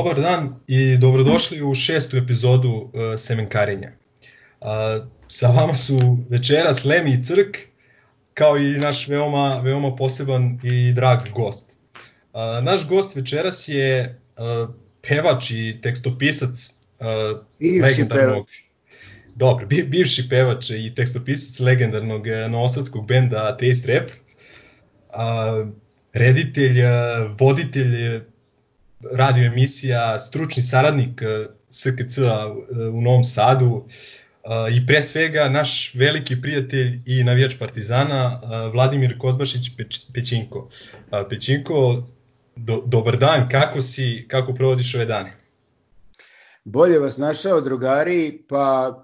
Dobar dan i dobrodošli u šestu epizodu uh, Semenkarenja. Uh, sa vama su večeras Lemi i Crk, kao i naš veoma, veoma poseban i drag gost. Uh, naš gost večeras je uh, pevač i tekstopisac uh, legendarnog... Pevač. Dobro, bi, bivši pevač i tekstopisac legendarnog uh, novosadskog benda Atheist Rap, uh, reditelj, uh, voditelj radio emisija, stručni saradnik eh, SKC-a eh, u Novom Sadu eh, i pre svega naš veliki prijatelj i navijač Partizana Vladimir Kozbašić Pećinko. Pećinko, do, dobar dan, kako si, kako provodiš ove dane? Bolje vas našao drugari, pa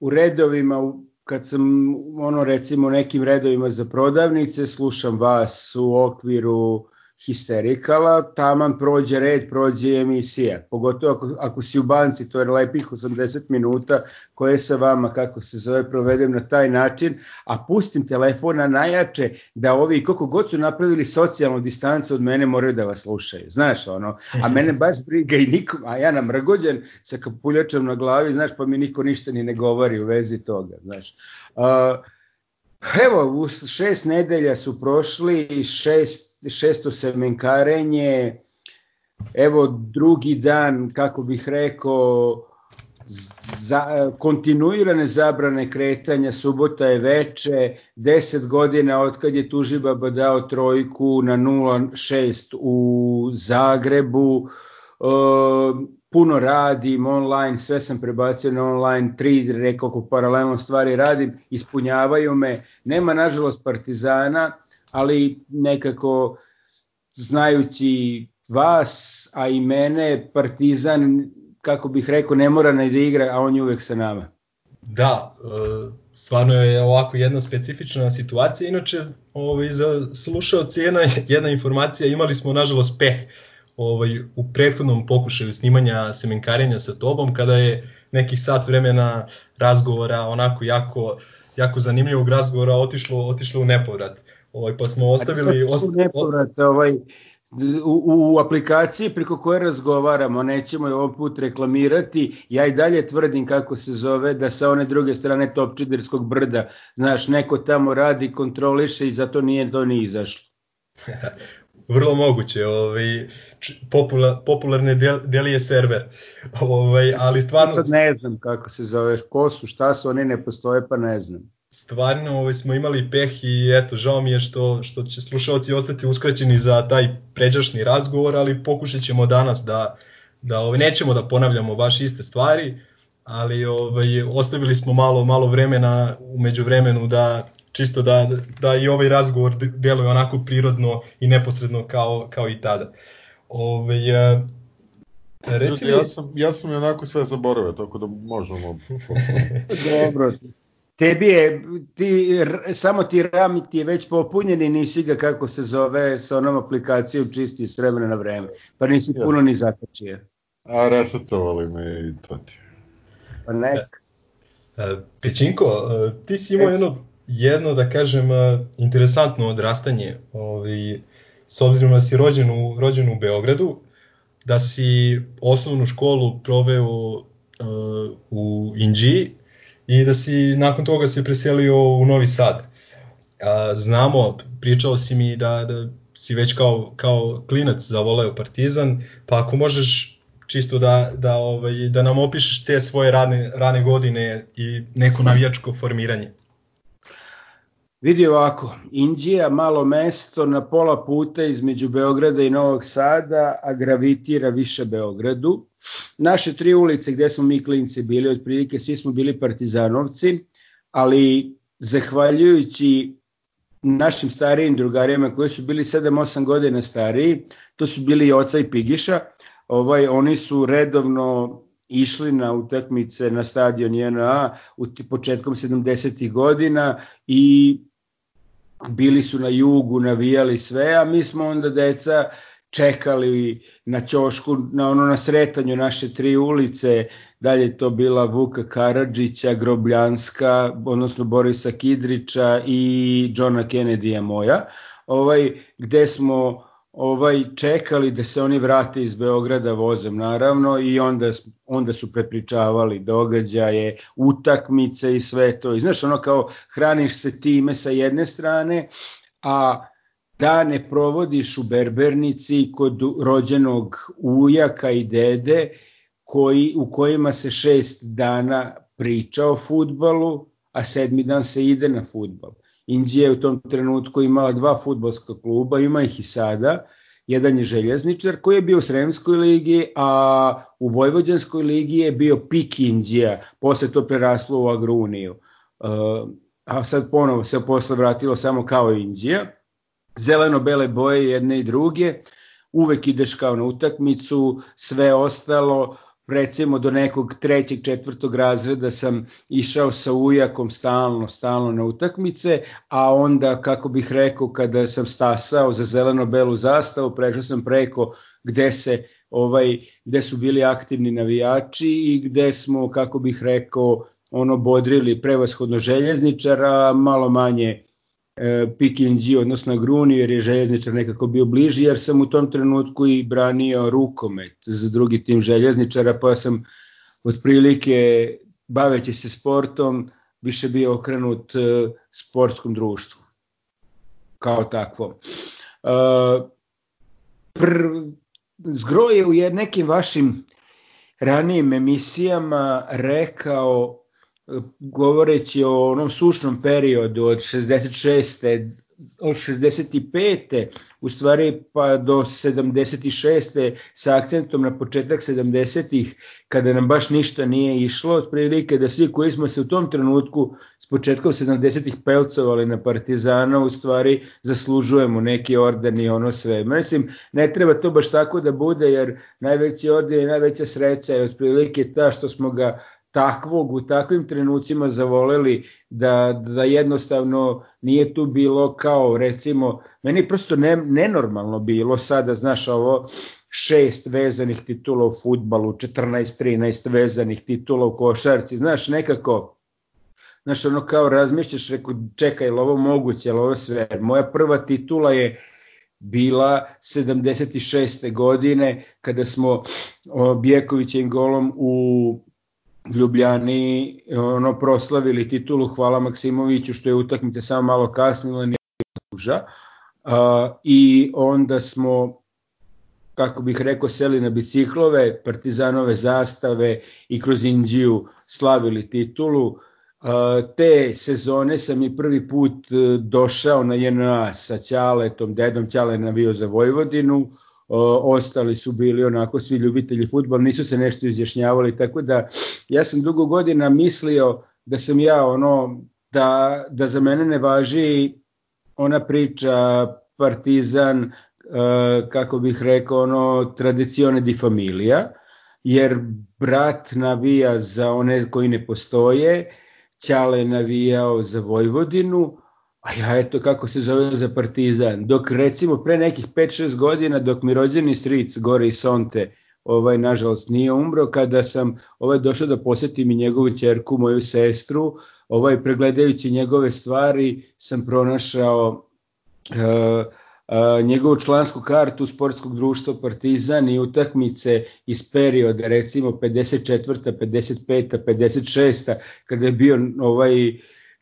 u redovima kad sam ono recimo nekim redovima za prodavnice slušam vas u okviru histerikala, taman prođe red, prođe emisija. Pogotovo ako, ako si u banci, to je lepih 80 minuta koje sa vama, kako se zove, provedem na taj način, a pustim telefon na najjače da ovi, koliko god su napravili socijalnu distancu od mene, moraju da vas slušaju. Znaš, ono, a mene baš briga i nikom, a ja namrgođen sa kapuljačom na glavi, znaš, pa mi niko ništa ni ne govori u vezi toga, znaš. Uh, Evo, šest nedelja su prošli, šest šesto semenkarenje, evo drugi dan, kako bih rekao, za, kontinuirane zabrane kretanja, subota je veče, 10 godina od kad je Tužibaba dao trojku na 0,6 u Zagrebu, e, puno radim online, sve sam prebacio na online, tri rekao ko paralelno stvari radim, ispunjavaju me, nema nažalost Partizana, ali nekako znajući vas, a i mene, Partizan, kako bih rekao, ne mora ne da igra, a on je uvek sa nama. Da, e, stvarno je ovako jedna specifična situacija. Inače, ovaj, za slušaoci jedna, jedna informacija, imali smo nažalost peh ovaj, u prethodnom pokušaju snimanja semenkarenja sa tobom, kada je nekih sat vremena razgovora, onako jako, jako zanimljivog razgovora otišlo, otišlo u nepovrat. Ovaj, pa smo ostavili... Osta... Nepovrat, ovaj, u, u aplikaciji preko koje razgovaramo, nećemo je ovog put reklamirati, ja i dalje tvrdim kako se zove, da sa one druge strane Topčiderskog brda, znaš, neko tamo radi, kontroliše i zato nije to ni izašlo. Vrlo moguće, ovaj, popula, popularne del, delije server, ovaj, ali stvarno... Sad ne znam kako se zoveš, ko su, šta su, oni ne postoje pa ne znam stvarno ovaj, smo imali peh i eto, žao mi je što, što će slušalci ostati uskraćeni za taj pređašnji razgovor, ali pokušat ćemo danas da, da ovaj, nećemo da ponavljamo baš iste stvari, ali ovaj, ostavili smo malo malo vremena umeđu vremenu da čisto da, da i ovaj razgovor deluje onako prirodno i neposredno kao, kao i tada. Ovaj, Reci ja sam, ja sam i onako sve zaboravio, tako da možemo... Dobro, tebi je, ti, samo ti RAM ti je već popunjen i nisi ga kako se zove sa onom aplikacijom čisti s vremena na vreme, pa nisi puno ni zakačio. A resetovali me i to ti. Pa nek. E, e, Pećinko, e, ti si imao jedno, jedno, da kažem, interesantno odrastanje, ovaj, s obzirom da si rođen u, rođen u Beogradu, da si osnovnu školu proveo uh, u Inđiji, i da si nakon toga se preselio u Novi Sad. Znamo, pričao si mi da, da si već kao, kao klinac zavoleo Partizan, pa ako možeš čisto da, da, ovaj, da nam opišeš te svoje rane, rane godine i neko navijačko formiranje. Vidi ovako, Indija malo mesto na pola puta između Beograda i Novog Sada, a gravitira više Beogradu. Naše tri ulice gde smo mi klinci bili, otprilike svi smo bili partizanovci, ali zahvaljujući našim starijim drugarima koji su bili 7-8 godina stariji, to su bili i oca i Pigiša, ovaj, oni su redovno išli na utakmice na stadion JNA u početkom 70. godina i bili su na jugu, navijali sve, a mi smo onda deca čekali na ćošku, na ono na sretanju naše tri ulice, dalje to bila Vuka Karadžića, Grobljanska, odnosno Borisa Kidrića i Johna Kennedy-a moja, ovaj, gde smo ovaj čekali da se oni vrate iz Beograda vozom naravno i onda, onda su prepričavali događaje, utakmice i sve to. I znaš ono kao hraniš se time sa jedne strane, a da ne provodiš u Berbernici kod rođenog ujaka i dede koji, u kojima se šest dana priča o futbalu, a sedmi dan se ide na futbal. Indija je u tom trenutku imala dva futbolska kluba, ima ih i sada. Jedan je željezničar koji je bio u Sremskoj ligi, a u Vojvođanskoj ligi je bio Pik Indija, posle to preraslo u Agruniju. Uh, a sad ponovo se posle vratilo samo kao Indija. Zeleno-bele boje jedne i druge, uvek ideš kao na utakmicu, sve ostalo, recimo do nekog trećeg, četvrtog razreda sam išao sa ujakom stalno, stalno na utakmice, a onda, kako bih rekao, kada sam stasao za zeleno-belu zastavu, prešao sam preko gde se ovaj gde su bili aktivni navijači i gde smo kako bih rekao ono bodrili prevashodno željezničara malo manje Pikinđi, odnosno Gruni, jer je željezničar nekako bio bliži, jer sam u tom trenutku i branio rukomet za drugi tim željezničara, pa sam otprilike baveći se sportom više bio okrenut e, sportskom društvu kao takvo. E, pr, Zgro je u nekim vašim ranijim emisijama rekao govoreći o onom sušnom periodu od 66. od 65. u stvari pa do 76. sa akcentom na početak 70. kada nam baš ništa nije išlo, otprilike da svi koji smo se u tom trenutku s početkom 70. pelcovali na Partizana u stvari zaslužujemo neki orden i ono sve. Mislim, ne treba to baš tako da bude jer najveći orden i najveća sreća je otprilike ta što smo ga takvog u takvim trenucima zavoleli da, da jednostavno nije tu bilo kao recimo, meni prosto ne, nenormalno bilo sada, znaš ovo, šest vezanih titula u futbalu, 14-13 vezanih titula u košarci, znaš nekako, znaš ono kao razmišljaš, reko čekaj, je ovo moguće, je ovo sve, moja prva titula je bila 76. godine kada smo Bjekovićem golom u Ljubljani ono proslavili titulu hvala Maksimoviću što je utakmica samo malo kasnila nije duža uh, i onda smo kako bih rekao seli na biciklove, partizanove zastave i kroz Indiju slavili titulu. Uh, te sezone sam i prvi put e, došao na JNA sa Ćaletom, dedom Ćale navio za Vojvodinu, ostali su bili onako svi ljubitelji futbola, nisu se nešto izjašnjavali, tako da ja sam dugo godina mislio da sam ja ono, da, da za mene ne važi ona priča Partizan, e, kako bih rekao, ono, tradicione di familija, jer brat navija za one koji ne postoje, Ćale je navijao za Vojvodinu, a ja eto kako se zove za Partizan. Dok recimo pre nekih 5-6 godina dok mi rođeni stric Gore i Sonte ovaj nažalost nije umro kada sam ovaj došao da posetim i njegovu ćerku, moju sestru, ovaj pregledajući njegove stvari sam pronašao uh, uh, njegovu člansku kartu sportskog društva Partizan i utakmice iz perioda recimo 54. 55. 56. kada je bio ovaj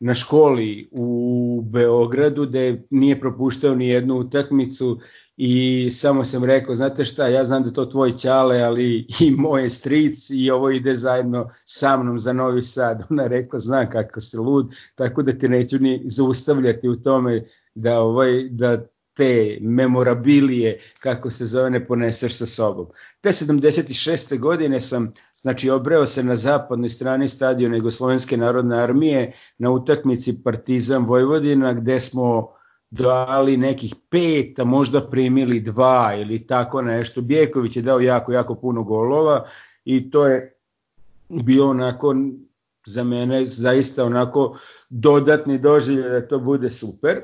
na školi u Beogradu gde nije propuštao ni jednu utakmicu i samo sam rekao, znate šta, ja znam da to tvoj ćale, ali i moje stric i ovo ide zajedno sa mnom za Novi Sad. Ona rekla, znam kako se lud, tako da te neću ni zaustavljati u tome da, ovaj, da te memorabilije, kako se zove, ne poneseš sa sobom. Te 76. godine sam, znači, obreo se na zapadnoj strani stadiona Jugoslovenske narodne armije na utakmici Partizan Vojvodina, gde smo dali nekih pet, a možda primili dva ili tako nešto. Bjeković je dao jako, jako puno golova i to je bio onako za mene zaista onako dodatni doživlje da to bude super.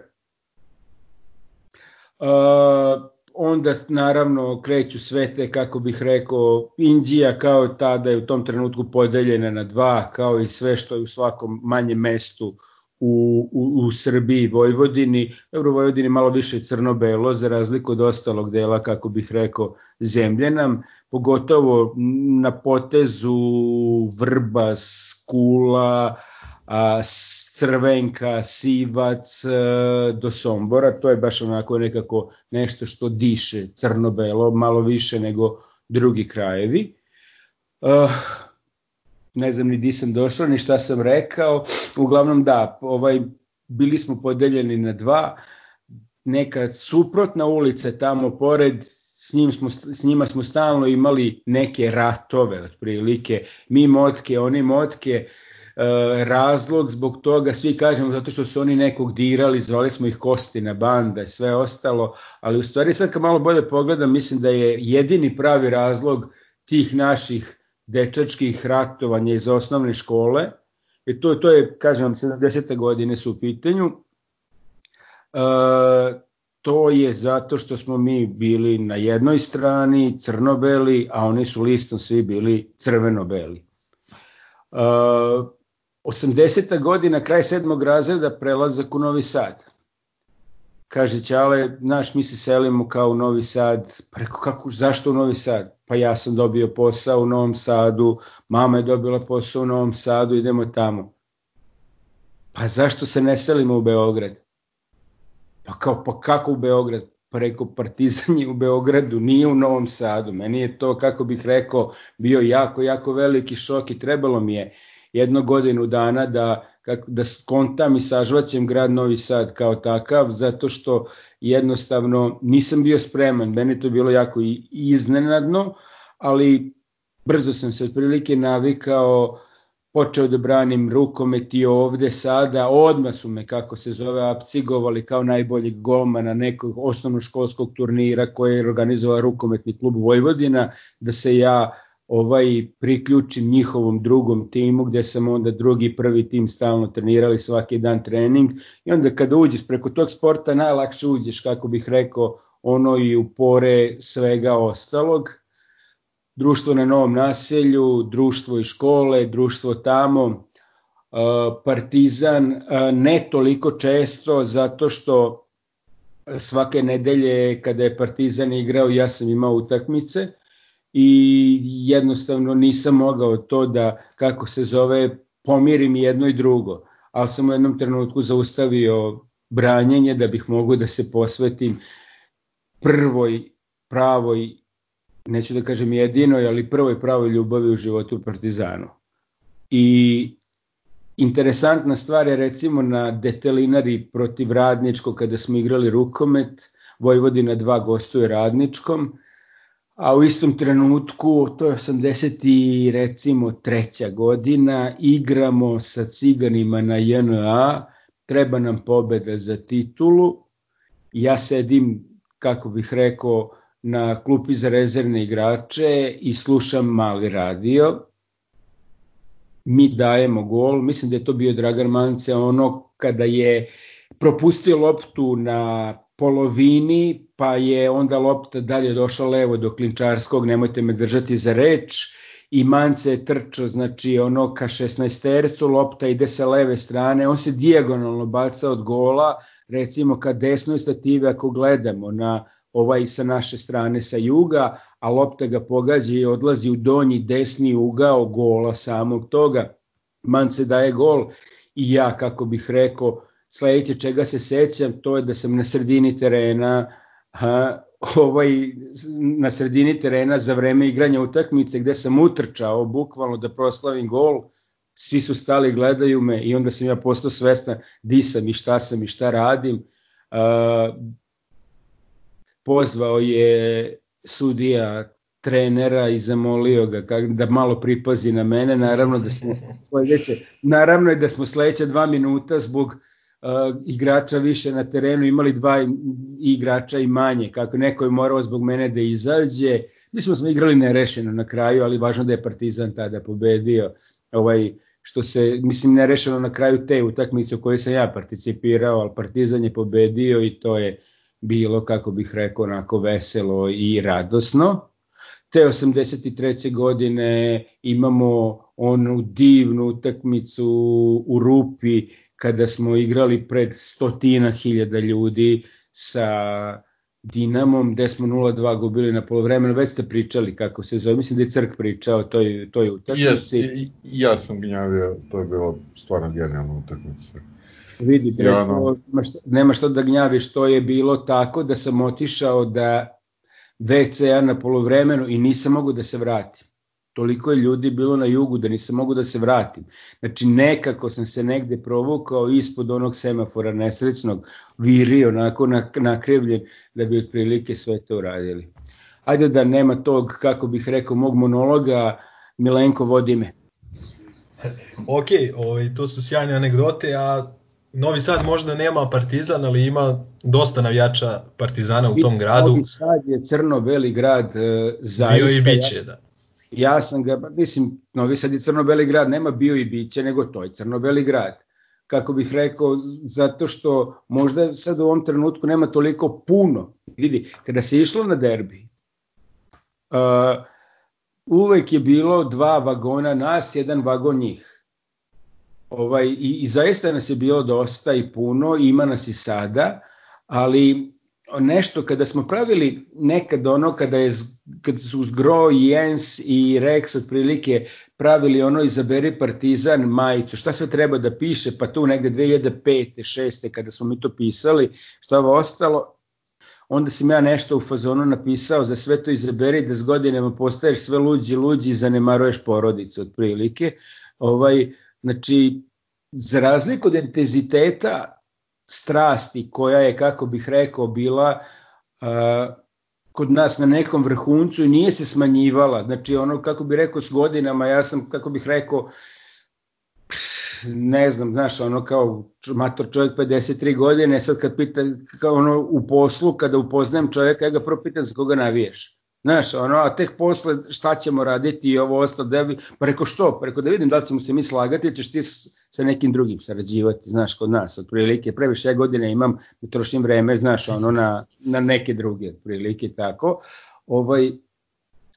Uh, onda naravno kreću sve te, kako bih rekao, Indija kao ta da je u tom trenutku podeljena na dva, kao i sve što je u svakom manjem mestu u, u, u Srbiji, Vojvodini, dobro Vojvodini malo više crno-belo za razliku od ostalog dela, kako bih rekao, zemlje nam, pogotovo na potezu Vrbas, Kula, a, Crvenka, Sivac e, do Sombora, to je baš onako nekako nešto što diše crno-belo, malo više nego drugi krajevi. Uh, ne znam ni di sam došao, ni šta sam rekao. Uglavnom da, ovaj, bili smo podeljeni na dva, neka suprotna ulica tamo pored, s, njim smo, s njima smo stalno imali neke ratove, otprilike, mi motke, oni motke, e, razlog zbog toga, svi kažemo zato što su oni nekog dirali, zvali smo ih Kostina banda i sve ostalo, ali u stvari sad kad malo bolje pogledam, mislim da je jedini pravi razlog tih naših dečačkih ratovanja iz osnovne škole, i to, to je, kažem 70. godine su u pitanju, e, to je zato što smo mi bili na jednoj strani crno-beli, a oni su listom svi bili crveno-beli. E, 80. godina, kraj sedmog razreda, prelazak u Novi Sad. Kaže Ćale, znaš, mi se selimo kao u Novi Sad, preko kako, zašto u Novi Sad? pa ja sam dobio posao u Novom Sadu, mama je dobila posao u Novom Sadu, idemo tamo. Pa zašto se ne selimo u Beograd? Pa kao, pa kako u Beograd? Pa rekao, Partizan je u Beogradu, nije u Novom Sadu. Meni je to, kako bih rekao, bio jako, jako veliki šok i trebalo mi je jedno godinu dana da, kako, da skontam i sažvaćem grad Novi Sad kao takav, zato što jednostavno nisam bio spreman, meni to bilo jako iznenadno, ali brzo sam se otprilike navikao, počeo da branim rukomet i ovde sada, odmah su me, kako se zove, apcigovali kao najboljeg golmana nekog osnovnoškolskog turnira koje je organizovao rukometni klub Vojvodina, da se ja ovaj priključim njihovom drugom timu gde sam onda drugi prvi tim stalno trenirali svaki dan trening. I onda kada uđeš preko tog sporta najlakše uđeš kako bih rekao ono i u pore svega ostalog. Društvo na novom naselju, društvo i škole, društvo tamo, Partizan ne toliko često zato što svake nedelje kada je Partizan igrao ja sam imao utakmice i jednostavno nisam mogao to da, kako se zove, pomirim jedno i drugo. Ali sam u jednom trenutku zaustavio branjenje da bih mogu da se posvetim prvoj pravoj, neću da kažem jedinoj, ali prvoj pravoj ljubavi u životu u Partizanu. I interesantna stvar je recimo na detelinari protiv Radničkog kada smo igrali rukomet, Vojvodina 2 gostuje Radničkom, a u istom trenutku, to je 80 i recimo treća godina, igramo sa ciganima na JNA, treba nam pobeda za titulu, ja sedim, kako bih rekao, na klupi za rezervne igrače i slušam mali radio, mi dajemo gol, mislim da je to bio Dragan Mance, ono kada je propustio loptu na polovini, pa je onda lopta dalje došla levo do Klinčarskog, nemojte me držati za reč, i Mance je trčao, znači ono ka 16 tercu, lopta ide sa leve strane, on se dijagonalno baca od gola, recimo ka desnoj stative ako gledamo na ovaj sa naše strane sa juga, a lopta ga pogađa i odlazi u donji desni ugao gola samog toga. Mance daje gol i ja, kako bih rekao, sledeće čega se sećam, to je da sam na sredini terena ha, ovaj, na sredini terena za vreme igranja utakmice gde sam utrčao bukvalno da proslavim gol, svi su stali gledaju me i onda sam ja postao svestan di sam i šta sam i šta radim. Uh, pozvao je sudija trenera i zamolio ga da malo pripazi na mene, naravno da smo sledeće, naravno je da smo sledeće dva minuta zbog igrača više na terenu, imali dva igrača i manje, kako neko je morao zbog mene da izađe. Mi smo smo igrali nerešeno na kraju, ali važno da je Partizan tada pobedio. Ovaj, što se, mislim, nerešeno na kraju te utakmice u kojoj sam ja participirao, ali Partizan je pobedio i to je bilo, kako bih rekao, onako veselo i radosno. Te 83. godine imamo onu divnu utakmicu u Rupi kada smo igrali pred stotina hiljada ljudi sa Dinamom, gde smo 0-2 gubili na polovremenu, već ste pričali kako se zove, mislim da je Crk pričao toj, toj utakmici. Yes, ja sam gnjavio, to je bilo stvarno genijalna utakmica. Vidi, preko, ja, no. nema, šta, nema što da gnjaviš, to je bilo tako da sam otišao da WC-a na polovremenu i nisam mogu da se vratim toliko je ljudi bilo na jugu da nisam mogu da se vratim. Znači nekako sam se negde provukao ispod onog semafora nesrećnog, viri onako nakrivljen da bi otprilike sve to uradili. Ajde da nema tog, kako bih rekao, mog monologa, Milenko vodi me. ok, ovaj, to su sjajne anegdote, a Novi Sad možda nema Partizan, ali ima dosta navijača Partizana u tom gradu. Novi Sad je crno-beli grad, e, zaista. Bio i biće, da ja sam ga, mislim, Novi Sad je crno-beli grad, nema bio i biće, nego to je crno-beli grad. Kako bih rekao, zato što možda sad u ovom trenutku nema toliko puno. Vidi, kada se išlo na derbi, uh, uvek je bilo dva vagona nas, jedan vagon njih. Ovaj, i, I zaista nas je bilo dosta i puno, ima nas i sada, ali nešto kada smo pravili nekad ono kada je kad su Zgro, Jens i Rex otprilike pravili ono izaberi Partizan majicu, šta sve treba da piše, pa tu negde 2005. 6. kada smo mi to pisali, što ovo ostalo, onda sam ja nešto u fazonu napisao za sve to izaberi da s godinama postaješ sve luđi luđi i zanemaruješ porodicu otprilike. Ovaj, znači, za razliku od intenziteta strasti koja je, kako bih rekao, bila uh, kod nas na nekom vrhuncu i nije se smanjivala. Znači ono, kako bih rekao, s godinama, ja sam, kako bih rekao, ne znam, znaš, ono kao mator čovjek 53 godine, sad kad pita, kao ono u poslu, kada upoznajem čovjeka, ja ga prvo pitam za koga naviješ. Znaš, ono, a tek posle šta ćemo raditi i ovo ostalo, da bi, preko što? Preko da vidim da li ćemo se mi slagati, ćeš ti sa nekim drugim sarađivati, znaš, kod nas, otprilike, previše godine imam, da trošim vreme, znaš, ono, na, na neke druge, otprilike, tako. Ovaj,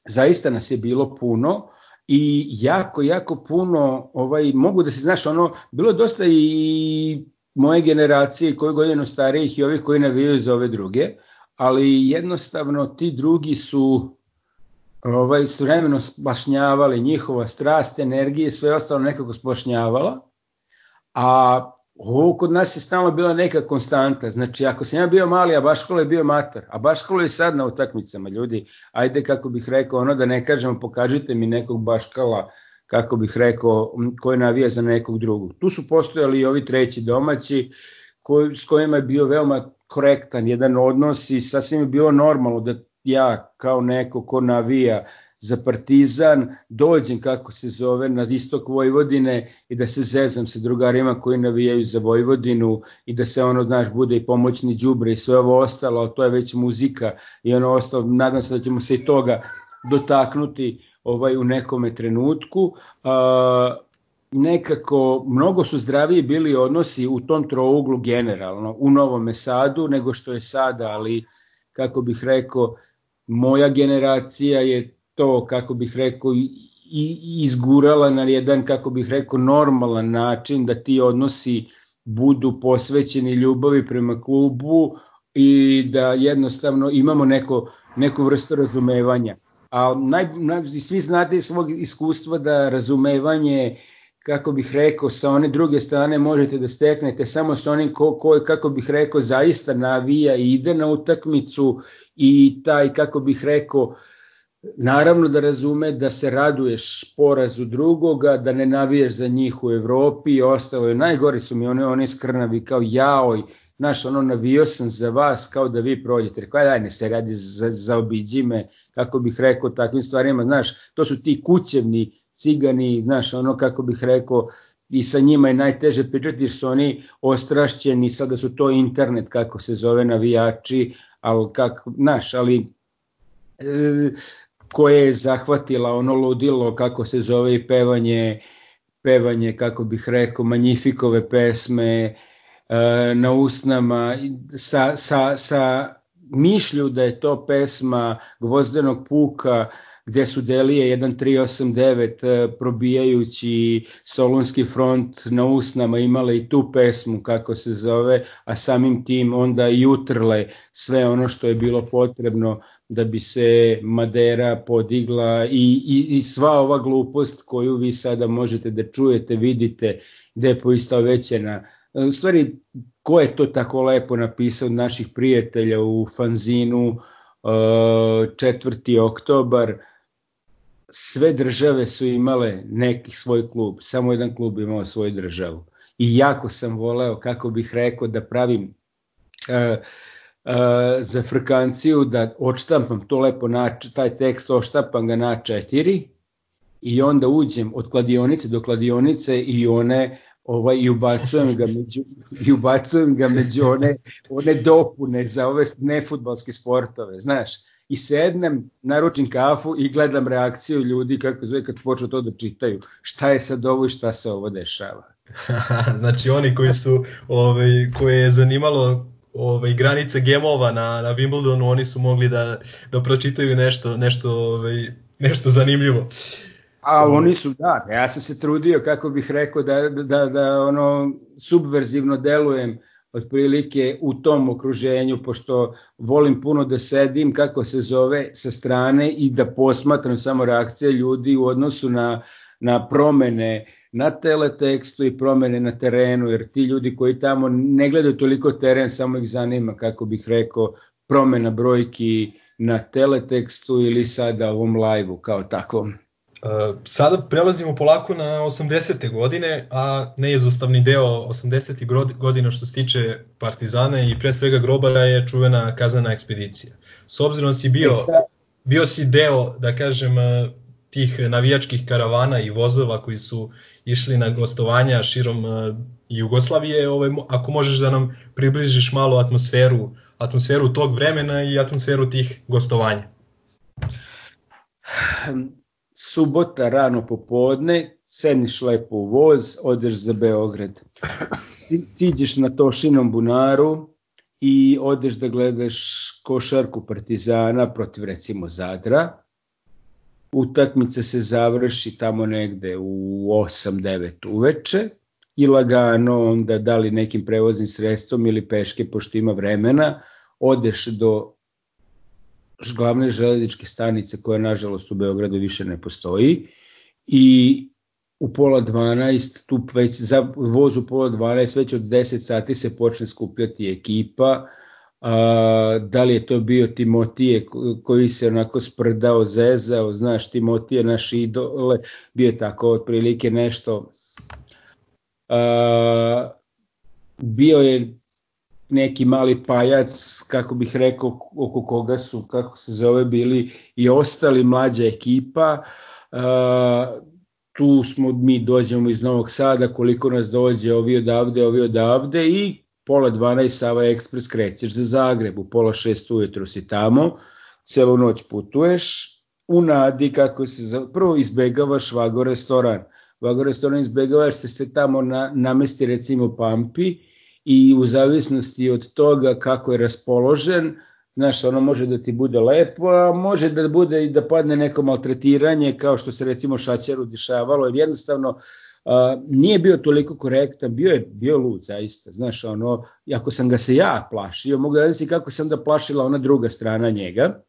zaista nas je bilo puno, i jako, jako puno, ovaj, mogu da se, znaš, ono, bilo dosta i moje generacije, koje godinu starijih i ovih koji navijaju za ove druge, ali jednostavno ti drugi su ovaj, su vremeno splašnjavali njihova strast, energije, sve ostalo nekako splašnjavala, a ovo kod nas je stalno bila neka konstanta, znači ako sam ja bio mali, a Baškola je bio mator, a Baškola je sad na utakmicama, ljudi, ajde kako bih rekao, ono da ne kažemo, pokažite mi nekog Baškala, kako bih rekao, koji navija za nekog drugog. Tu su postojali i ovi treći domaći, koji, s kojima je bio veoma korektan jedan odnos i sasvim je bilo normalno da ja kao neko ko navija za Partizan dođem kako se zove na istok Vojvodine i da se zezam sa drugarima koji navijaju za Vojvodinu i da se ono znaš bude i pomoćni đubre i sve ovo ostalo, to je već muzika i ono ostalo, nadam se da ćemo se i toga dotaknuti ovaj u nekome trenutku. Uh, nekako mnogo su zdraviji bili odnosi u tom trouglu generalno u Novom Sadu nego što je sada, ali kako bih rekao moja generacija je to kako bih rekao i izgurala na jedan kako bih rekao normalan način da ti odnosi budu posvećeni ljubavi prema klubu i da jednostavno imamo neko, neku vrstu razumevanja. A naj, naj, svi znate iz svog iskustva da razumevanje uh, kako bih rekao, sa one druge strane možete da steknete samo sa onim ko, ko kako bih rekao, zaista navija i ide na utakmicu i taj, kako bih rekao, naravno da razume da se raduješ porazu drugoga, da ne navijaš za njih u Evropi i ostalo je. Najgori su mi one, one skrnavi kao jaoj, znaš, ono, navio sam za vas kao da vi prođete. Rekao, daj, ne se radi za, za me, kako bih rekao, takvim stvarima, znaš, to su ti kućevni cigani, znaš, ono, kako bih rekao, i sa njima je najteže pričati jer su oni ostrašćeni, sada su to internet, kako se zove, navijači, ali kako, znaš, ali e, koje je zahvatila ono ludilo, kako se zove i pevanje, pevanje, kako bih rekao, manjifikove pesme, E, na usnama sa, sa, sa mišlju da je to pesma Gvozdenog puka gde su Delije 1389 e, probijajući Solunski front na usnama imale i tu pesmu kako se zove, a samim tim onda i utrle sve ono što je bilo potrebno da bi se Madera podigla i, i, i sva ova glupost koju vi sada možete da čujete, vidite, gde je poistovećena. U stvari, ko je to tako lepo napisao od naših prijatelja u fanzinu 4. E, oktobar, sve države su imale neki svoj klub, samo jedan klub imao svoju državu. I jako sam voleo, kako bih rekao, da pravim uh, uh, za frkanciju, da odštampam to lepo, na, taj tekst odštampam ga na četiri i onda uđem od kladionice do kladionice i one ovaj, i ubacujem ga među, i ubacujem ga među one, one dopune za ove nefutbalske sportove, znaš i sednem, naručim kafu i gledam reakciju ljudi kako zove kad počnu to da čitaju. Šta je sad ovo i šta se ovo dešava? znači oni koji su, ovaj, koje je zanimalo ovaj, granice gemova na, na Wimbledonu, oni su mogli da, da pročitaju nešto, nešto, ovaj, nešto zanimljivo. A oni su, da, ja sam se trudio, kako bih rekao, da, da, da ono subverzivno delujem otprilike u tom okruženju, pošto volim puno da sedim, kako se zove, sa strane i da posmatram samo reakcije ljudi u odnosu na, na promene na teletekstu i promene na terenu, jer ti ljudi koji tamo ne gledaju toliko teren, samo ih zanima, kako bih rekao, promena brojki na teletekstu ili sada ovom live-u kao takvom. Sada prelazimo polako na 80. godine, a neizostavni deo 80. godina što se tiče Partizana i pre svega Grobara je čuvena kaznena ekspedicija. S obzirom da si bio, bio si deo, da kažem, tih navijačkih karavana i vozova koji su išli na gostovanja širom Jugoslavije, ovaj, ako možeš da nam približiš malo atmosferu, atmosferu tog vremena i atmosferu tih gostovanja. Subota rano popodne, sedniš lepo u voz, odeš za Beograd. Ti, tiđeš na Tošinom bunaru i odeš da gledaš košarku Partizana protiv recimo Zadra. Utakmica se završi tamo negde u 8-9 uveče i lagano onda da li nekim prevoznim sredstvom ili peške pošto ima vremena odeš do glavne železničke stanice koja nažalost u Beogradu više ne postoji. I u pola 12, tu već za voz u pola 12, već od 10 sati se počne skupljati ekipa, a, da li je to bio Timotije koji se onako sprdao, zezao, znaš, Timotije naš idole, bio tako otprilike nešto, a, bio je neki mali pajac kako bih rekao, oko koga su, kako se zove, bili i ostali mlađa ekipa. Uh, tu smo, mi dođemo iz Novog Sada, koliko nas dođe, ovi odavde, ovi odavde i pola 12 Sava Ekspres krećeš za Zagreb, u pola 6 ujutro si tamo, celu noć putuješ, u nadi kako se, prvo izbegavaš Vago restoran, Vago restoran izbegavaš, ste ste tamo na, namesti recimo Pampi, i u zavisnosti od toga kako je raspoložen, znaš, ono može da ti bude lepo, a može da bude i da padne neko maltretiranje, kao što se recimo Šaćaru dešavalo, jer jednostavno a, nije bio toliko korektan, bio je bio lud zaista, znaš, ono, ako sam ga se ja plašio, mogu da si kako sam da plašila ona druga strana njega,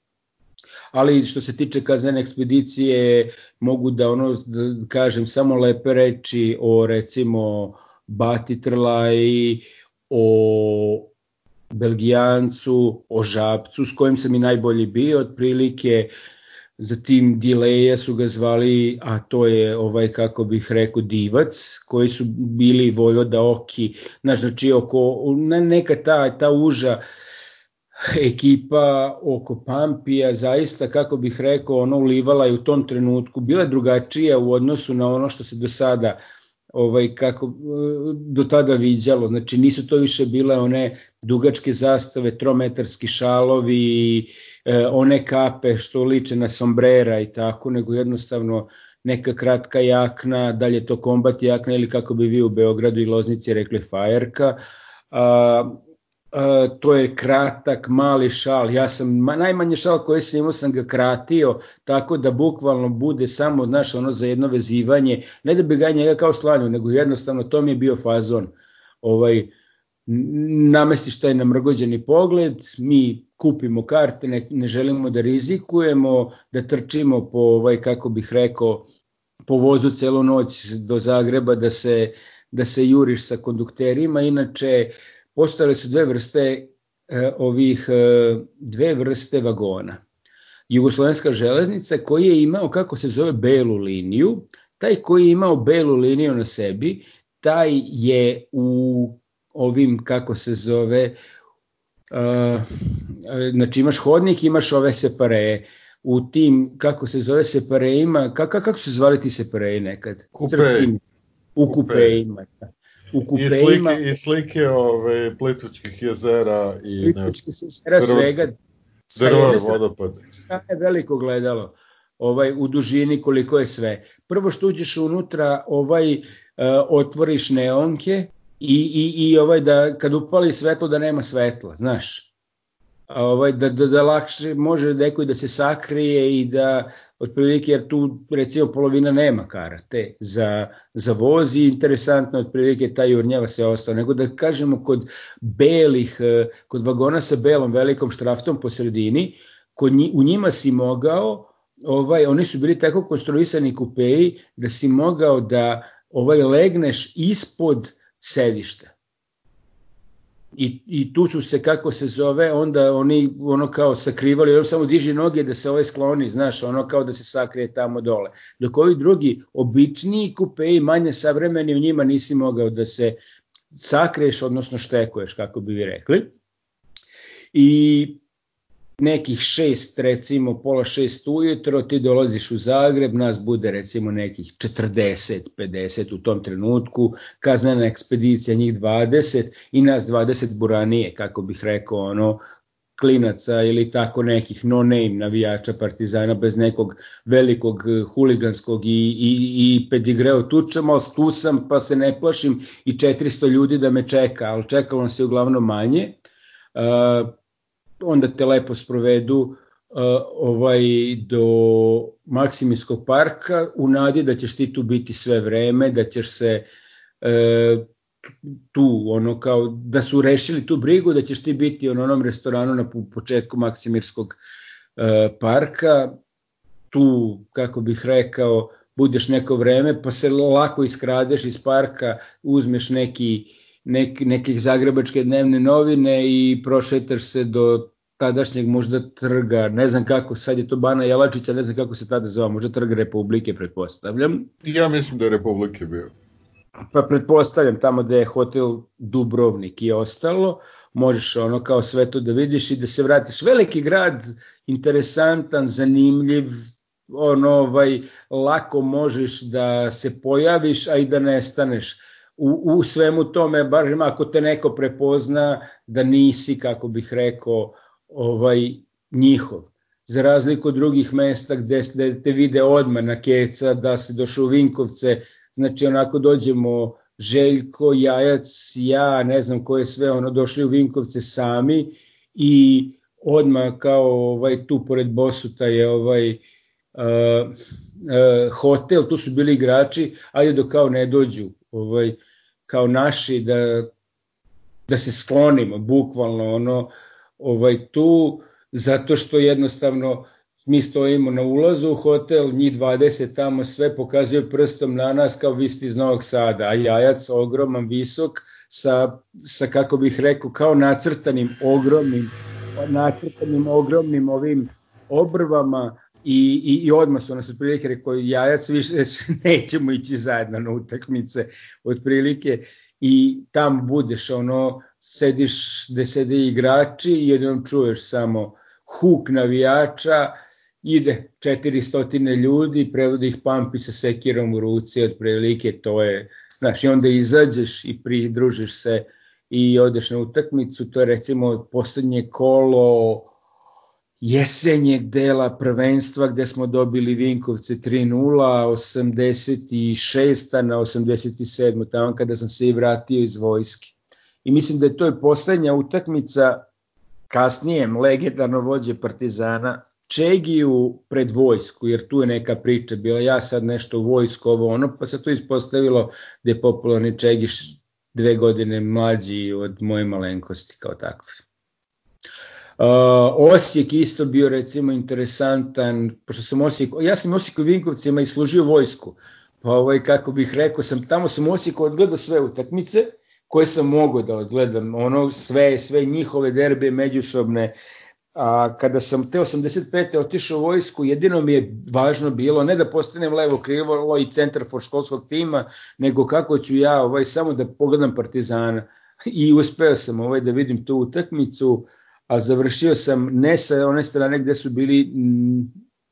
ali što se tiče kaznene ekspedicije, mogu da ono, da kažem samo lepe reči o recimo Bati Trlaj, o Belgijancu, o Žabcu, s kojim sam i najbolji bio, otprilike zatim Dileja su ga zvali, a to je ovaj kako bih rekao divac, koji su bili Vojvoda Oki, znači oko, neka ta, ta uža ekipa oko Pampija zaista, kako bih rekao, ono ulivala je u tom trenutku, bila drugačija u odnosu na ono što se do sada uh, ovaj kako do tada viđalo. Znači nisu to više bile one dugačke zastave, trometarski šalovi, e, one kape što liče na sombrera i tako, nego jednostavno neka kratka jakna, dalje to kombat jakna ili kako bi vi u Beogradu i Loznici rekli fajerka. A, Uh, to je kratak, mali šal. Ja sam, ma, najmanje šal koji sam imao sam ga kratio, tako da bukvalno bude samo, znaš, ono za jedno vezivanje, ne da bi ga njega kao slanju, nego jednostavno to mi je bio fazon. Ovaj, namestiš taj namrgođeni pogled, mi kupimo karte, ne, ne želimo da rizikujemo, da trčimo po, ovaj, kako bih rekao, po vozu celu noć do Zagreba da se, da se juriš sa kondukterima, inače postale su dve vrste e, ovih e, dve vrste vagona. Jugoslovenska železnica koji je imao kako se zove belu liniju, taj koji je imao belu liniju na sebi, taj je u ovim kako se zove uh, znači imaš hodnik, imaš ove separe u tim, kako se zove separeima, kako, kako su zvali ti separeji nekad? Kupe. U kupeima. U kupeima. I slike, i slike ove, Plitvičkih jezera i Plitvičkih jezera svega. Drvar, vodopad. je veliko gledalo ovaj u dužini koliko je sve. Prvo što uđeš unutra, ovaj uh, otvoriš neonke i, i, i ovaj da kad upali svetlo da nema svetla, znaš ovaj, da, da, da lakše može neko da se sakrije i da otprilike jer tu recimo polovina nema karate za, za voz i interesantno otprilike ta jurnjava se ostao, nego da kažemo kod belih, eh, kod vagona sa belom velikom štraftom po sredini, kod nji, u njima si mogao ovaj oni su bili tako konstruisani kupeji da si mogao da ovaj legneš ispod sedišta i, i tu su se kako se zove onda oni ono kao sakrivali on samo diži noge da se ovaj skloni znaš ono kao da se sakrije tamo dole. Dok ovi drugi običniji kupeji manje savremeni u njima nisi mogao da se sakriješ odnosno štekuješ kako bi vi rekli. I nekih šest, recimo pola šest ujutro, ti dolaziš u Zagreb, nas bude recimo nekih 40, 50 u tom trenutku, kaznena ekspedicija njih 20 i nas 20 buranije, kako bih rekao, ono, klinaca ili tako nekih no-name navijača partizana bez nekog velikog huliganskog i, i, i pedigreo tučama, ali tu sam pa se ne plašim i 400 ljudi da me čeka, ali čekalo se uglavnom manje. Uh, onda te lepo sprovedu ovaj do Maksimijskog parka u nadi da ćeš ti tu biti sve vreme, da ćeš se uh, tu ono kao da su rešili tu brigu da ćeš ti biti u onom restoranu na početku Maksimirskog uh, parka. Tu kako bih rekao budeš neko vreme pa se lako iskradeš iz parka uzmeš neki nek, nekih zagrebačke dnevne novine i prošetaš se do tadašnjeg možda trga, ne znam kako, sad je to Bana Jelačića, ne znam kako se tada zove, možda trg Republike, pretpostavljam. Ja mislim da je Republike bio. Pa pretpostavljam tamo da je hotel Dubrovnik i ostalo, možeš ono kao sve to da vidiš i da se vratiš. Veliki grad, interesantan, zanimljiv, ono ovaj, lako možeš da se pojaviš, a i da nestaneš u, u svemu tome, bar ako te neko prepozna da nisi, kako bih rekao, ovaj njihov. Za razliku od drugih mesta gde, gde te vide odmah na keca da se došao u Vinkovce znači onako dođemo Željko, Jajac, ja, ne znam ko je sve ono došli u Vinkovce sami i odmah kao ovaj tu pored Bosuta je ovaj uh, uh, hotel, tu su bili igrači, ajde dok kao ne dođu ovaj kao naši da da se sklonimo bukvalno ono ovaj tu zato što jednostavno mi stojimo na ulazu u hotel, njih 20 tamo sve pokazuju prstom na nas kao vi ste iz Novog Sada, a jajac ogroman, visok, sa, sa kako bih rekao, kao nacrtanim ogromnim, nacrtanim ogromnim ovim obrvama i, i, i odmah su nas otprilike rekao jajac više nećemo ići zajedno na utakmice. Otprilike i tam budeš ono sediš gde sede igrači i jednom čuješ samo huk navijača, ide 400 ljudi, prevodi ih pampi sa sekirom u ruci, otprilike to je, znaš, i onda izađeš i pridružiš se i odeš na utakmicu, to je recimo poslednje kolo jesenjeg dela prvenstva gde smo dobili Vinkovce 3-0, 86. na 87. tamo kada sam se i vratio iz vojske i mislim da je to je poslednja utakmica kasnijem legendarno vođe Partizana Čegiju pred vojsku, jer tu je neka priča bila, ja sad nešto vojsko, ovo ono, pa se to ispostavilo da je popularni Čegiš dve godine mlađi od moje malenkosti kao takve. Uh, Osijek isto bio recimo interesantan, pošto sam Osijek, ja sam Osijek u Vinkovcima i služio vojsku, pa ovaj, kako bih rekao, sam, tamo sam u Osijeku odgledao sve utakmice koje sam mogao da odgledam, ono sve, sve njihove derbe međusobne, a kada sam te 85. otišao u vojsku, jedino mi je važno bilo ne da postanem levo krivo i centar for školskog tima, nego kako ću ja ovaj samo da pogledam Partizana. I uspeo sam ovaj da vidim tu utakmicu, a završio sam ne sa one strane gde su bili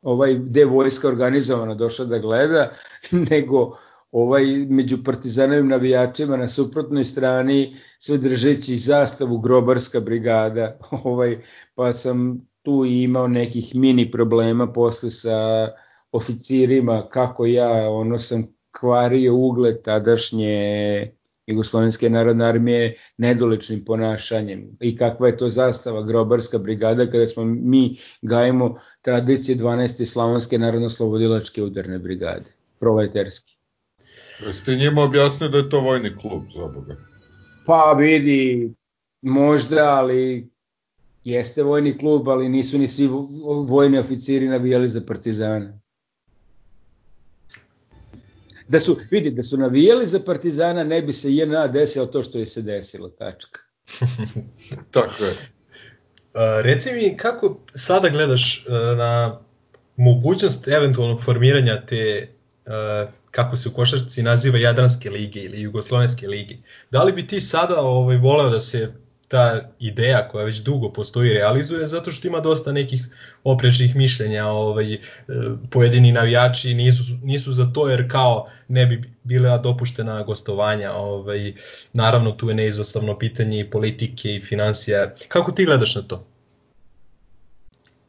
ovaj gde vojska organizovana došla da gleda, nego ovaj među partizanovim navijačima na suprotnoj strani sve držeći zastavu grobarska brigada ovaj pa sam tu imao nekih mini problema posle sa oficirima kako ja ono sam kvario ugled tadašnje Jugoslovenske narodne armije nedoličnim ponašanjem i kakva je to zastava grobarska brigada kada smo mi gajimo tradicije 12. slavonske narodno-slobodilačke udarne brigade, proletarske. Jeste njima objasnili da je to vojni klub, za Boga? Pa vidi, možda, ali jeste vojni klub, ali nisu ni svi vojni oficiri navijali za partizana. Da su, vidi, da su navijali za partizana, ne bi se JNA desilo to što je se desilo, tačka. Tako je. Uh, reci mi, kako sada gledaš uh, na mogućnost eventualnog formiranja te kako se u košarci naziva Jadranske lige ili Jugoslovenske lige. Da li bi ti sada ovaj, voleo da se ta ideja koja već dugo postoji realizuje zato što ima dosta nekih oprečnih mišljenja ovaj, e, pojedini navijači nisu, nisu za to jer kao ne bi bila dopuštena gostovanja ovaj, naravno tu je neizostavno pitanje i politike i financija kako ti gledaš na to?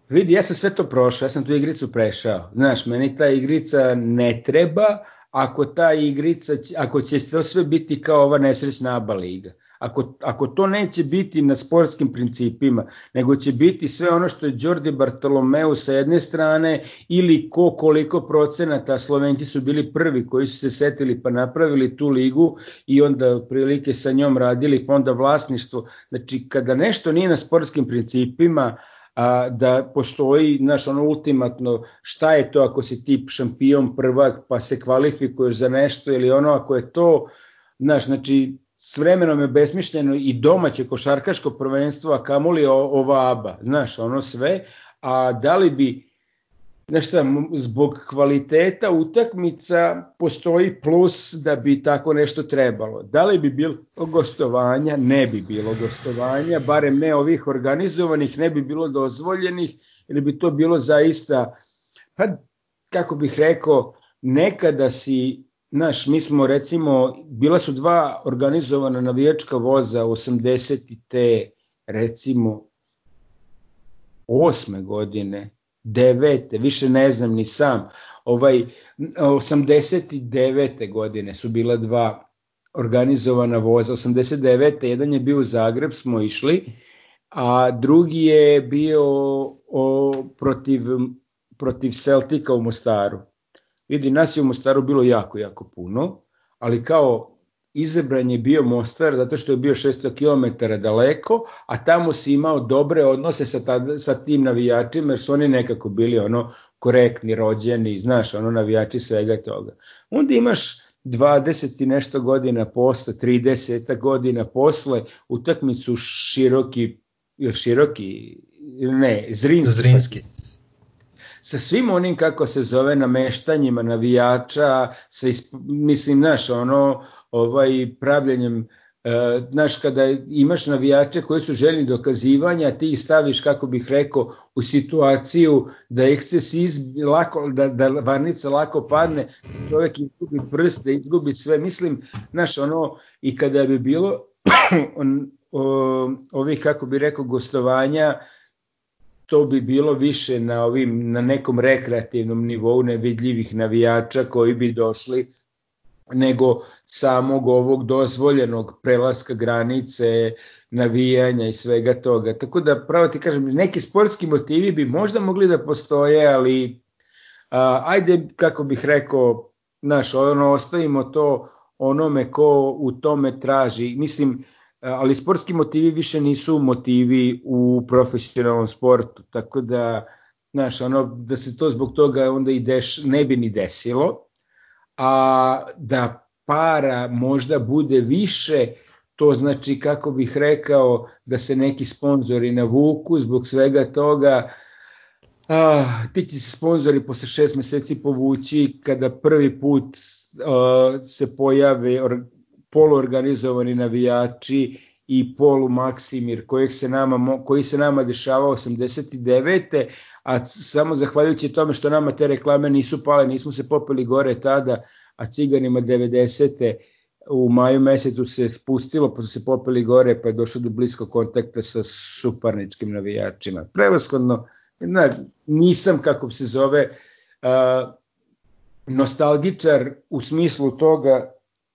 Vidi, ja sam sve to prošao, ja sam tu igricu prešao. Znaš, meni ta igrica ne treba, ako ta igrica, ako će to sve biti kao ova nesrećna ABA liga. Ako, ako to neće biti na sportskim principima, nego će biti sve ono što je Jordi Bartolomeu sa jedne strane ili ko koliko procenata, Slovenci su bili prvi koji su se setili pa napravili tu ligu i onda prilike sa njom radili, pa onda vlasništvo. Znači, kada nešto nije na sportskim principima, a, da postoji naš ono ultimatno šta je to ako si tip šampion prvak pa se kvalifikuješ za nešto ili ono ako je to znaš znači s vremenom je besmišljeno i domaće košarkaško prvenstvo a kamoli ova aba znaš ono sve a da li bi šta, zbog kvaliteta utakmica postoji plus da bi tako nešto trebalo. Da li bi bilo gostovanja? Ne bi bilo gostovanja, barem ne ovih organizovanih, ne bi bilo dozvoljenih, ili bi to bilo zaista, pa kako bih rekao, nekada si Znaš, mi smo recimo, bila su dva organizovana navijačka voza 80. te recimo 8. godine devete, više ne znam ni sam, ovaj 89. godine su bila dva organizovana voza, 89. jedan je bio u Zagreb, smo išli, a drugi je bio o, protiv, protiv Celtica u Mostaru. Vidi, nas je u Mostaru bilo jako, jako puno, ali kao izabran je bio Mostar zato što je bio 600 km daleko, a tamo si imao dobre odnose sa, ta, sa tim navijačima jer su oni nekako bili ono korektni, rođeni, znaš, ono navijači svega toga. Onda imaš 20 i nešto godina posle, 30 godina posle, utakmicu široki, široki, ne, Zrinski. Zrinski sa svim onim kako se zove nameštanjima navijača, sa mislim, znaš, ono, ovaj pravljenjem e, znaš kada imaš navijače koji su željni dokazivanja ti ih staviš kako bih rekao u situaciju da eksces iz, lako, da, da varnica lako padne čovjek izgubi prst da izgubi sve. Mislim znaš ono i kada bi bilo on, o, ovih kako bi rekao gostovanja to bi bilo više na ovim na nekom rekreativnom nivou nevidljivih navijača koji bi došli nego samog ovog dozvoljenog prelaska granice, navijanja i svega toga. Tako da, pravo ti kažem, neki sportski motivi bi možda mogli da postoje, ali a, ajde, kako bih rekao, znaš, ono, ostavimo to onome ko u tome traži. Mislim, ali sportski motivi više nisu motivi u profesionalnom sportu, tako da, znaš, ono, da se to zbog toga onda i deš, ne bi ni desilo, a da para možda bude više, to znači, kako bih rekao, da se neki sponzori navuku zbog svega toga, a, ti će se sponzori posle šest meseci povući kada prvi put a, se pojave or, poluorganizovani navijači i polu Maksimir kojeg se nama, koji se nama dešavao 89. a samo zahvaljujući tome što nama te reklame nisu pale, nismo se popeli gore tada, a ciganima 90. u maju mesecu se spustilo, pa su se popeli gore, pa je došlo do bliskog kontakta sa suparničkim navijačima. Prevaskodno, na, nisam, kako se zove, uh, nostalgičar u smislu toga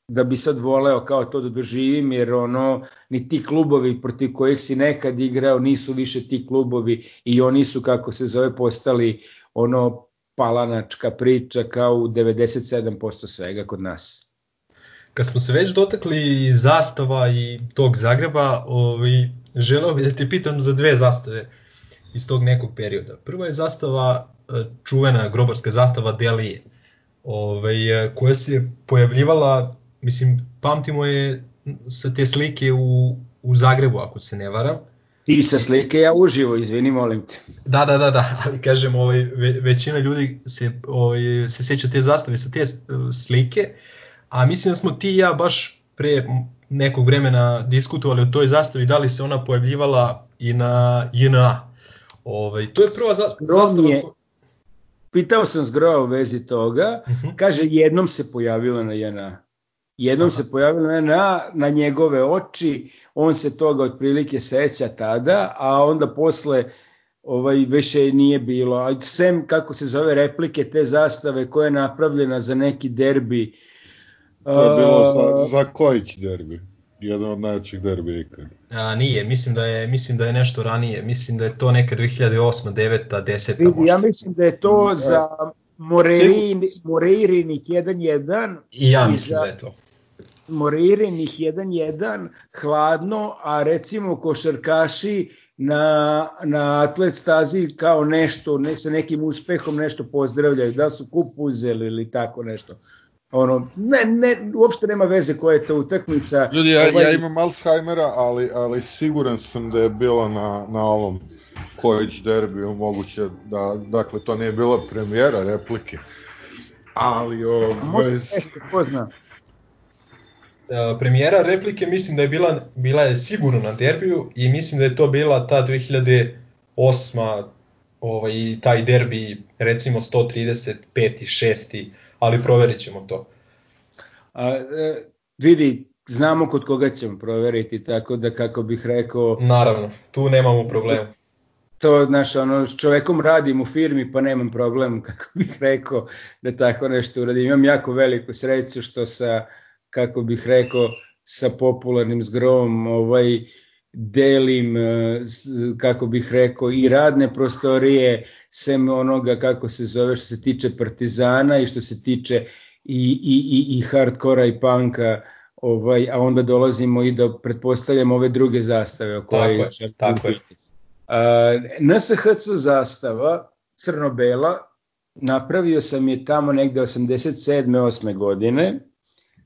da bi sad voleo kao to da doživim, jer ono, ni ti klubovi protiv kojih si nekad igrao nisu više ti klubovi i oni su, kako se zove, postali ono palanačka priča kao u 97% svega kod nas. Kad smo se već dotakli zastava i tog Zagreba, ovaj, želeo bih da te pitam za dve zastave iz tog nekog perioda. Prva je zastava, e, čuvena grobarska zastava Delije, ovaj, e, koja se pojavljivala, mislim, pamtimo je sa te slike u, u Zagrebu, ako se ne varam, Ti sa slike ja uživo, izvini, molim te. Da, da, da, da, ali kažem, ovaj, većina ljudi se, ovaj, se seća te zastave sa te e, slike, a mislim da smo ti i ja baš pre nekog vremena diskutovali o toj zastavi, da li se ona pojavljivala i na JNA. Ovaj, to je prva za, zastava... Je, pitao sam Zgroa u vezi toga, uh mhm. -huh. kaže jednom se pojavila na JNA. Jednom Aha. se pojavila na, na njegove oči, on se toga otprilike seća tada, a onda posle ovaj više nije bilo. A sem kako se zove replike te zastave koja je napravljena za neki derbi. To je bilo za, za Kojić derbi jedan od najvećih derbi ikad. A, nije, mislim da je mislim da je nešto ranije, mislim da je to neka 2008, 9, 10 Vidi, možda. Ja mislim da je to za Moreirini, Moreirinih 1-1 i ja mislim da je to. Moreirinih 1-1 hladno, a recimo košarkaši na, na atlet stazi kao nešto, ne sa nekim uspehom nešto pozdravljaju, da su kup uzeli ili tako nešto. Ono, ne, ne, uopšte nema veze koja je to utakmica. Ljudi, ja, ovaj... ja imam Alzheimera, ali, ali siguran sam da je bilo na, na ovom Kojić derbiju moguće da, dakle, to nije bila premijera replike. Ali, ovaj... Može nešto, ko zna. Uh, premijera replike mislim da je bila, bila je sigurno na derbiju i mislim da je to bila ta 2008 ovaj, taj derbi recimo 135. 6 ali proverit ćemo to. A, e, vidi, znamo kod koga ćemo proveriti, tako da kako bih rekao... Naravno, tu nemamo problema. To, znaš, ono, s čovekom radim u firmi, pa nemam problem, kako bih rekao, da tako nešto uradim. Imam jako veliku sreću što sa, kako bih rekao, sa popularnim zgrom, ovaj, delim, e, kako bih rekao, i radne prostorije, sem onoga kako se zove što se tiče Partizana i što se tiče i, i, i, i hardkora i panka, ovaj, a onda dolazimo i do, pretpostavljam, ove druge zastave o kojoj tako je, tako je. NSHC zastava, crno-bela, napravio sam je tamo negde 87. 8. godine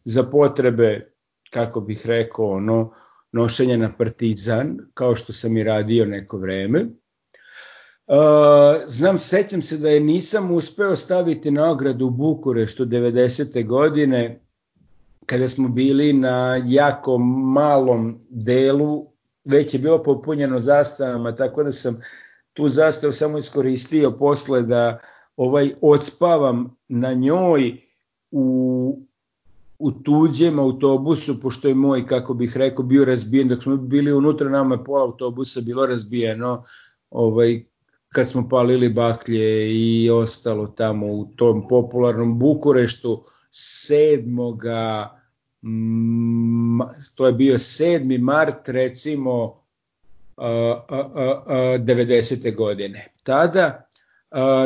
za potrebe, kako bih rekao, ono, nošenja na partizan, kao što sam i radio neko vreme. Uh, znam, sećam se da je nisam uspeo staviti na ogradu u Bukureštu 90. godine, kada smo bili na jako malom delu, već je bilo popunjeno zastavama, tako da sam tu zastavu samo iskoristio posle da ovaj odspavam na njoj u u tuđem autobusu, pošto je moj, kako bih rekao, bio razbijen, dok smo bili unutra, nama je pola autobusa bilo razbijeno, ovaj, kad smo palili baklje i ostalo tamo u tom popularnom Bukureštu, 7. to je bio 7. mart recimo 90. godine. Tada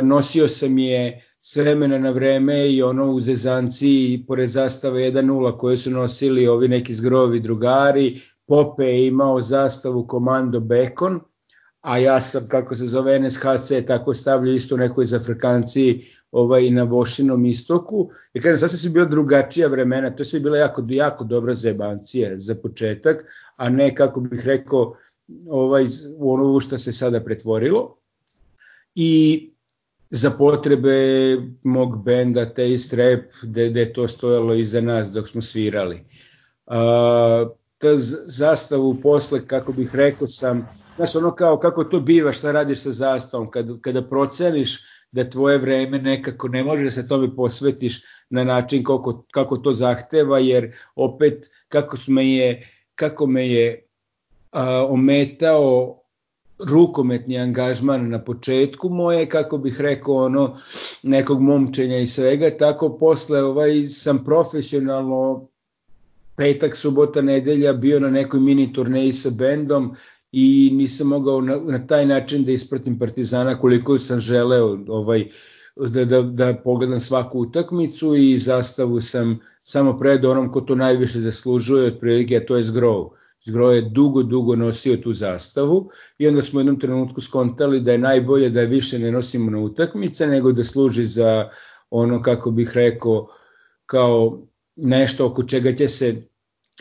nosio sam je s vremena na vreme i ono u Zezanci pored zastave 1-0 koje su nosili ovi neki zgrovi drugari, Pope je imao zastavu komando Bekon, a ja sam, kako se zove NSHC, tako stavljao isto nekoj za Afrikanci ovaj, na Vošinom istoku. I kažem, sasvim su bila drugačija vremena, to je sve bila jako, jako dobra zebancija za početak, a ne, kako bih rekao, ovaj, ono što se sada pretvorilo. I za potrebe mog benda Taste Rap, gde, gde to stojalo iza nas dok smo svirali. Uh, ta zastavu posle, kako bih rekao sam, znaš ono kao kako to biva, šta radiš sa zastavom, kad, kada proceniš da tvoje vreme nekako ne može da se tome posvetiš na način kako, kako to zahteva, jer opet kako me je, kako me je a, ometao rukometni angažman na početku moje, kako bih rekao, ono, nekog momčenja i svega, tako posle ovaj, sam profesionalno petak, subota, nedelja bio na nekoj mini turneji sa bendom i nisam mogao na, na taj način da ispratim Partizana koliko sam želeo ovaj, da, da, da pogledam svaku utakmicu i zastavu sam samo pred onom ko to najviše zaslužuje, otprilike, a to je Zgrov. Zgrov je dugo, dugo nosio tu zastavu i onda smo u jednom trenutku skontali da je najbolje da je više ne nosimo na utakmice nego da služi za ono, kako bih rekao, kao nešto oko čega će se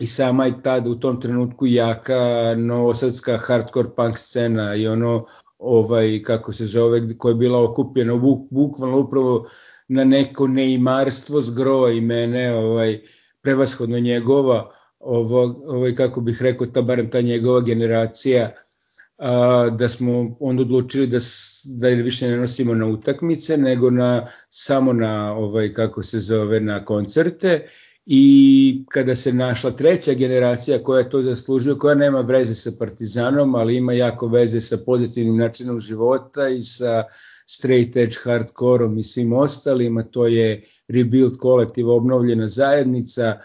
i sama i tada u tom trenutku jaka novosadska hardcore punk scena i ono ovaj kako se zove koja je bila okupljena buk, bukvalno upravo na neko neimarstvo zgroa i mene ovaj prevashodno njegova ovo, ovaj, kako bih rekao ta barem ta njegova generacija a, da smo onda odlučili da da više ne nosimo na utakmice nego na samo na ovaj kako se zove na koncerte i kada se našla treća generacija koja to zaslužuje, koja nema veze sa Partizanom, ali ima jako veze sa pozitivnim načinom života i sa straight edge hardcoreom i svim ostalima, to je Rebuild kolektiv, obnovljena zajednica,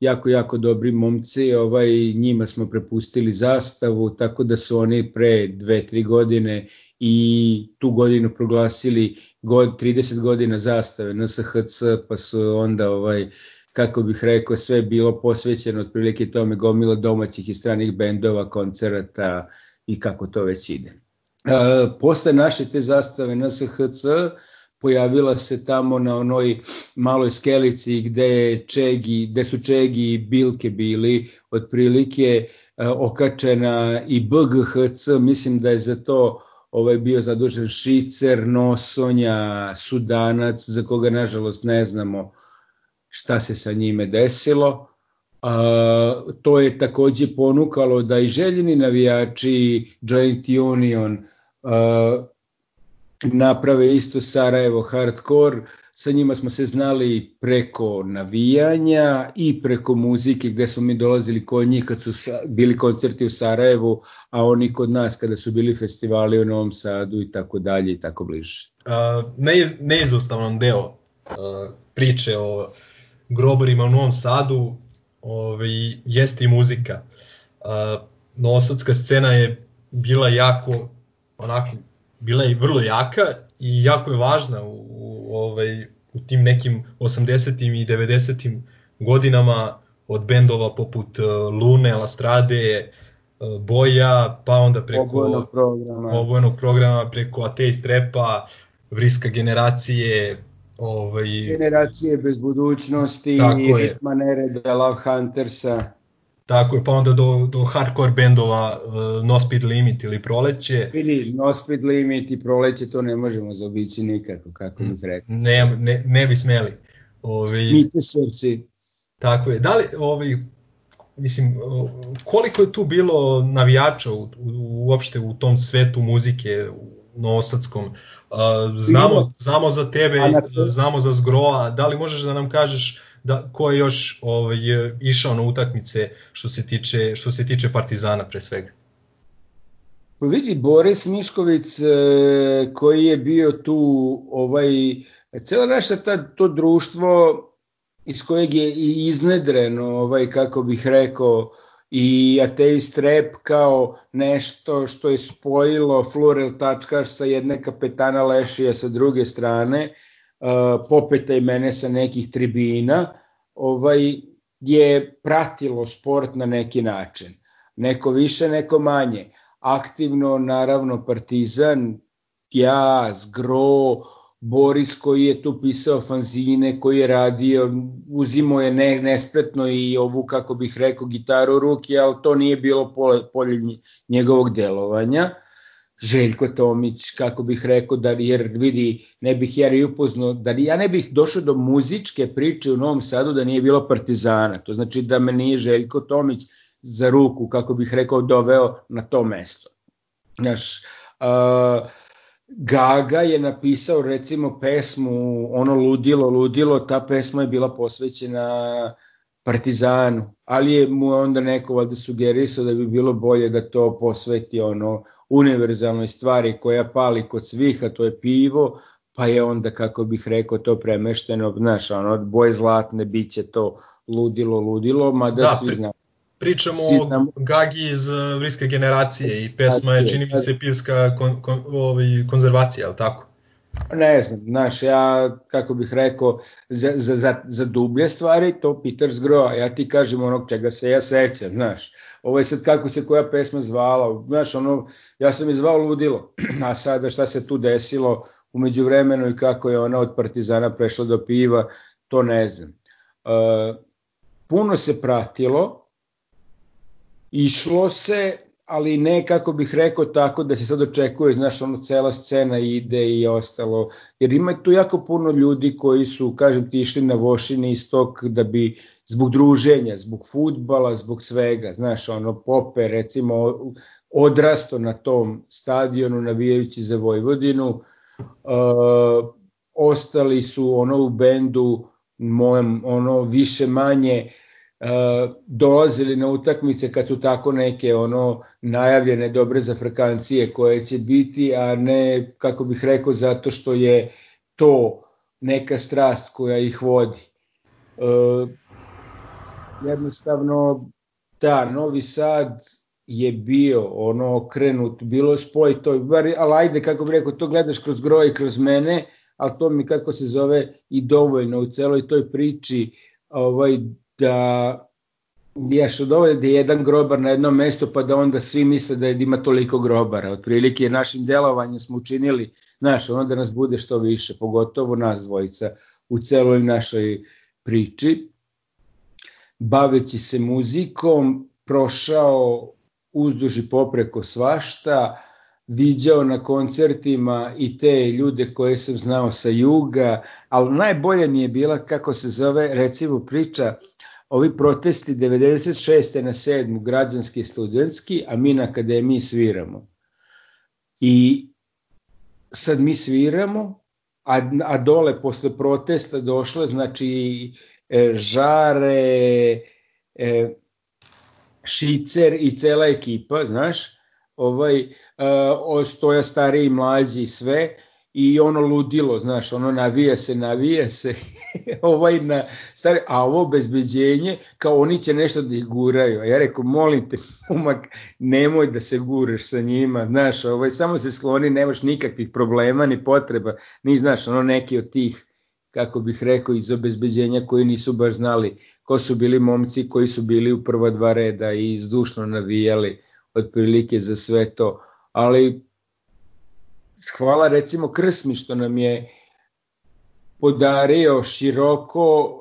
jako, jako dobri momci, ovaj, njima smo prepustili zastavu, tako da su oni pre dve, tri godine i tu godinu proglasili god, 30 godina zastave NSHC, pa su onda ovaj, kako bih rekao, sve bilo posvećeno otprilike tome gomila domaćih i stranih bendova, koncerata i kako to već ide. E, posle naše te zastave NSHC pojavila se tamo na onoj maloj skelici gde, čegi, gde su Čegi i Bilke bili, otprilike e, okačena i BGHC, mislim da je za to ovaj bio zadužen Šicer, Nosonja, Sudanac, za koga nažalost ne znamo šta se sa njime desilo. A, to je takođe ponukalo da i željeni navijači Joint Union a, naprave isto Sarajevo hardcore, sa njima smo se znali preko navijanja i preko muzike gde smo mi dolazili kod njih kad su bili koncerti u Sarajevu, a oni kod nas kada su bili festivali u Novom Sadu i tako dalje i tako bliže. Uh, neiz, neizostavan deo uh, priče o grobarima u Novom Sadu ovaj, jeste i muzika. Uh, novosadska scena je bila jako onako bila je vrlo jaka i jako je važna u, u, ovaj, u tim nekim 80. i 90. godinama od bendova poput Lune, Lastrade, Boja, pa onda preko obojenog programa, obojenog programa preko Ateist Repa, Vriska generacije, ovaj... generacije bez budućnosti, Ritma Nereda, Love Huntersa. Tako je, pa onda do, do hardcore bendova uh, No Speed Limit ili Proleće. Vidi, No Speed Limit i Proleće to ne možemo zaobići nikako, kako bih rekao. Ne, ne, ne bi smeli. Ovi, Nite srci. Tako je. Da li, ovi, mislim, koliko je tu bilo navijača u, u, uopšte u tom svetu muzike, Novosadskom. Znamo, znamo za tebe, znamo za Zgroa, da li možeš da nam kažeš da ko je još ovaj išao na utakmice što se tiče što se tiče Partizana pre svega? Pa vidi Boris Mišković e, koji je bio tu ovaj cela naša ta, to društvo iz kojeg je i iznedreno, ovaj, kako bih rekao, i ateist rap kao nešto što je spojilo Flurel Tačkar sa jedne kapetana Lešija sa druge strane, popeta i mene sa nekih tribina, ovaj, je pratilo sport na neki način. Neko više, neko manje. Aktivno, naravno, Partizan, ja, Gro, Boris koji je tu pisao fanzine, koji je radio, uzimo je ne, nespretno i ovu, kako bih rekao, gitaru u ruki, ali to nije bilo polje njegovog delovanja. Željko Tomić, kako bih rekao, da, jer vidi, ne bih ja upoznao, da ja ne bih došao do muzičke priče u Novom Sadu da nije bilo Partizana, to znači da me nije Željko Tomić za ruku, kako bih rekao, doveo na to mesto. Znaš, uh, Gaga je napisao recimo pesmu ono ludilo ludilo ta pesma je bila posvećena Partizanu ali je mu onda neko valjda sugerisao da bi bilo bolje da to posveti ono univerzalnoj stvari koja pali kod svih a to je pivo pa je onda kako bih rekao to premešteno znaš ono od boje zlatne biće to ludilo ludilo mada da, svi znaju Pričamo o Gagi iz vriske uh, generacije i pesma je, čini mi se, pivska kon, kon, ovaj, konzervacija, ali tako? Ne znam, znaš, ja, kako bih rekao, za, za, za, za dublje stvari, to Peter Zgroa, ja ti kažem onog čega se ja sećam, znaš, ovo je sad kako se koja pesma zvala, znaš, ono, ja sam je zvao Ludilo, a sada šta se tu desilo umeđu vremenu i kako je ona od Partizana prešla do piva, to ne znam. Uh, puno se pratilo, išlo se, ali ne kako bih rekao tako da se sad očekuje, znaš, ono cela scena ide i ostalo, jer ima tu jako puno ljudi koji su, kažem ti, išli na vošine istok da bi zbog druženja, zbog futbala, zbog svega, znaš, ono, Pope, recimo, odrasto na tom stadionu navijajući za Vojvodinu, uh, ostali su ono u bendu mojem, ono, više manje, dolazili na utakmice kad su tako neke ono najavljene dobre zafrkancije koje će biti, a ne, kako bih rekao, zato što je to neka strast koja ih vodi. Uh, jednostavno, da, Novi Sad je bio ono okrenut, bilo spoj to, bar, ali ajde, kako bih rekao, to gledaš kroz groj, kroz mene, ali to mi kako se zove i dovoljno u celoj toj priči ovaj, da ješ od ovo da je jedan grobar na jednom mestu pa da onda svi misle da, da ima toliko grobara. Otprilike našim delovanjem smo učinili, znaš, ono da nas bude što više, pogotovo nas dvojica u celoj našoj priči. Baveći se muzikom, prošao uzduž i popreko svašta, viđao na koncertima i te ljude koje sam znao sa juga, ali najbolje mi je bila kako se zove recimo priča ovi protesti 96. na 7. građanski studentski, a mi na akademiji sviramo. I sad mi sviramo, a, a dole posle protesta došle, znači, e, žare, e, šicer i cela ekipa, znaš, ovaj, e, stoja stariji i mlađi i sve, i ono ludilo, znaš, ono navija se, navija se, ovaj na stari, a ovo bezbeđenje, kao oni će nešto da ih guraju. A ja rekao, molim te, umak, nemoj da se guraš sa njima, znaš, ovaj, samo se skloni, nemaš nikakvih problema ni potreba, ni znaš, ono neki od tih, kako bih rekao, iz obezbeđenja koji nisu baš znali ko su bili momci koji su bili u prva dva reda i izdušno navijali otprilike za sve to. Ali hvala recimo Krsmi što nam je podario široko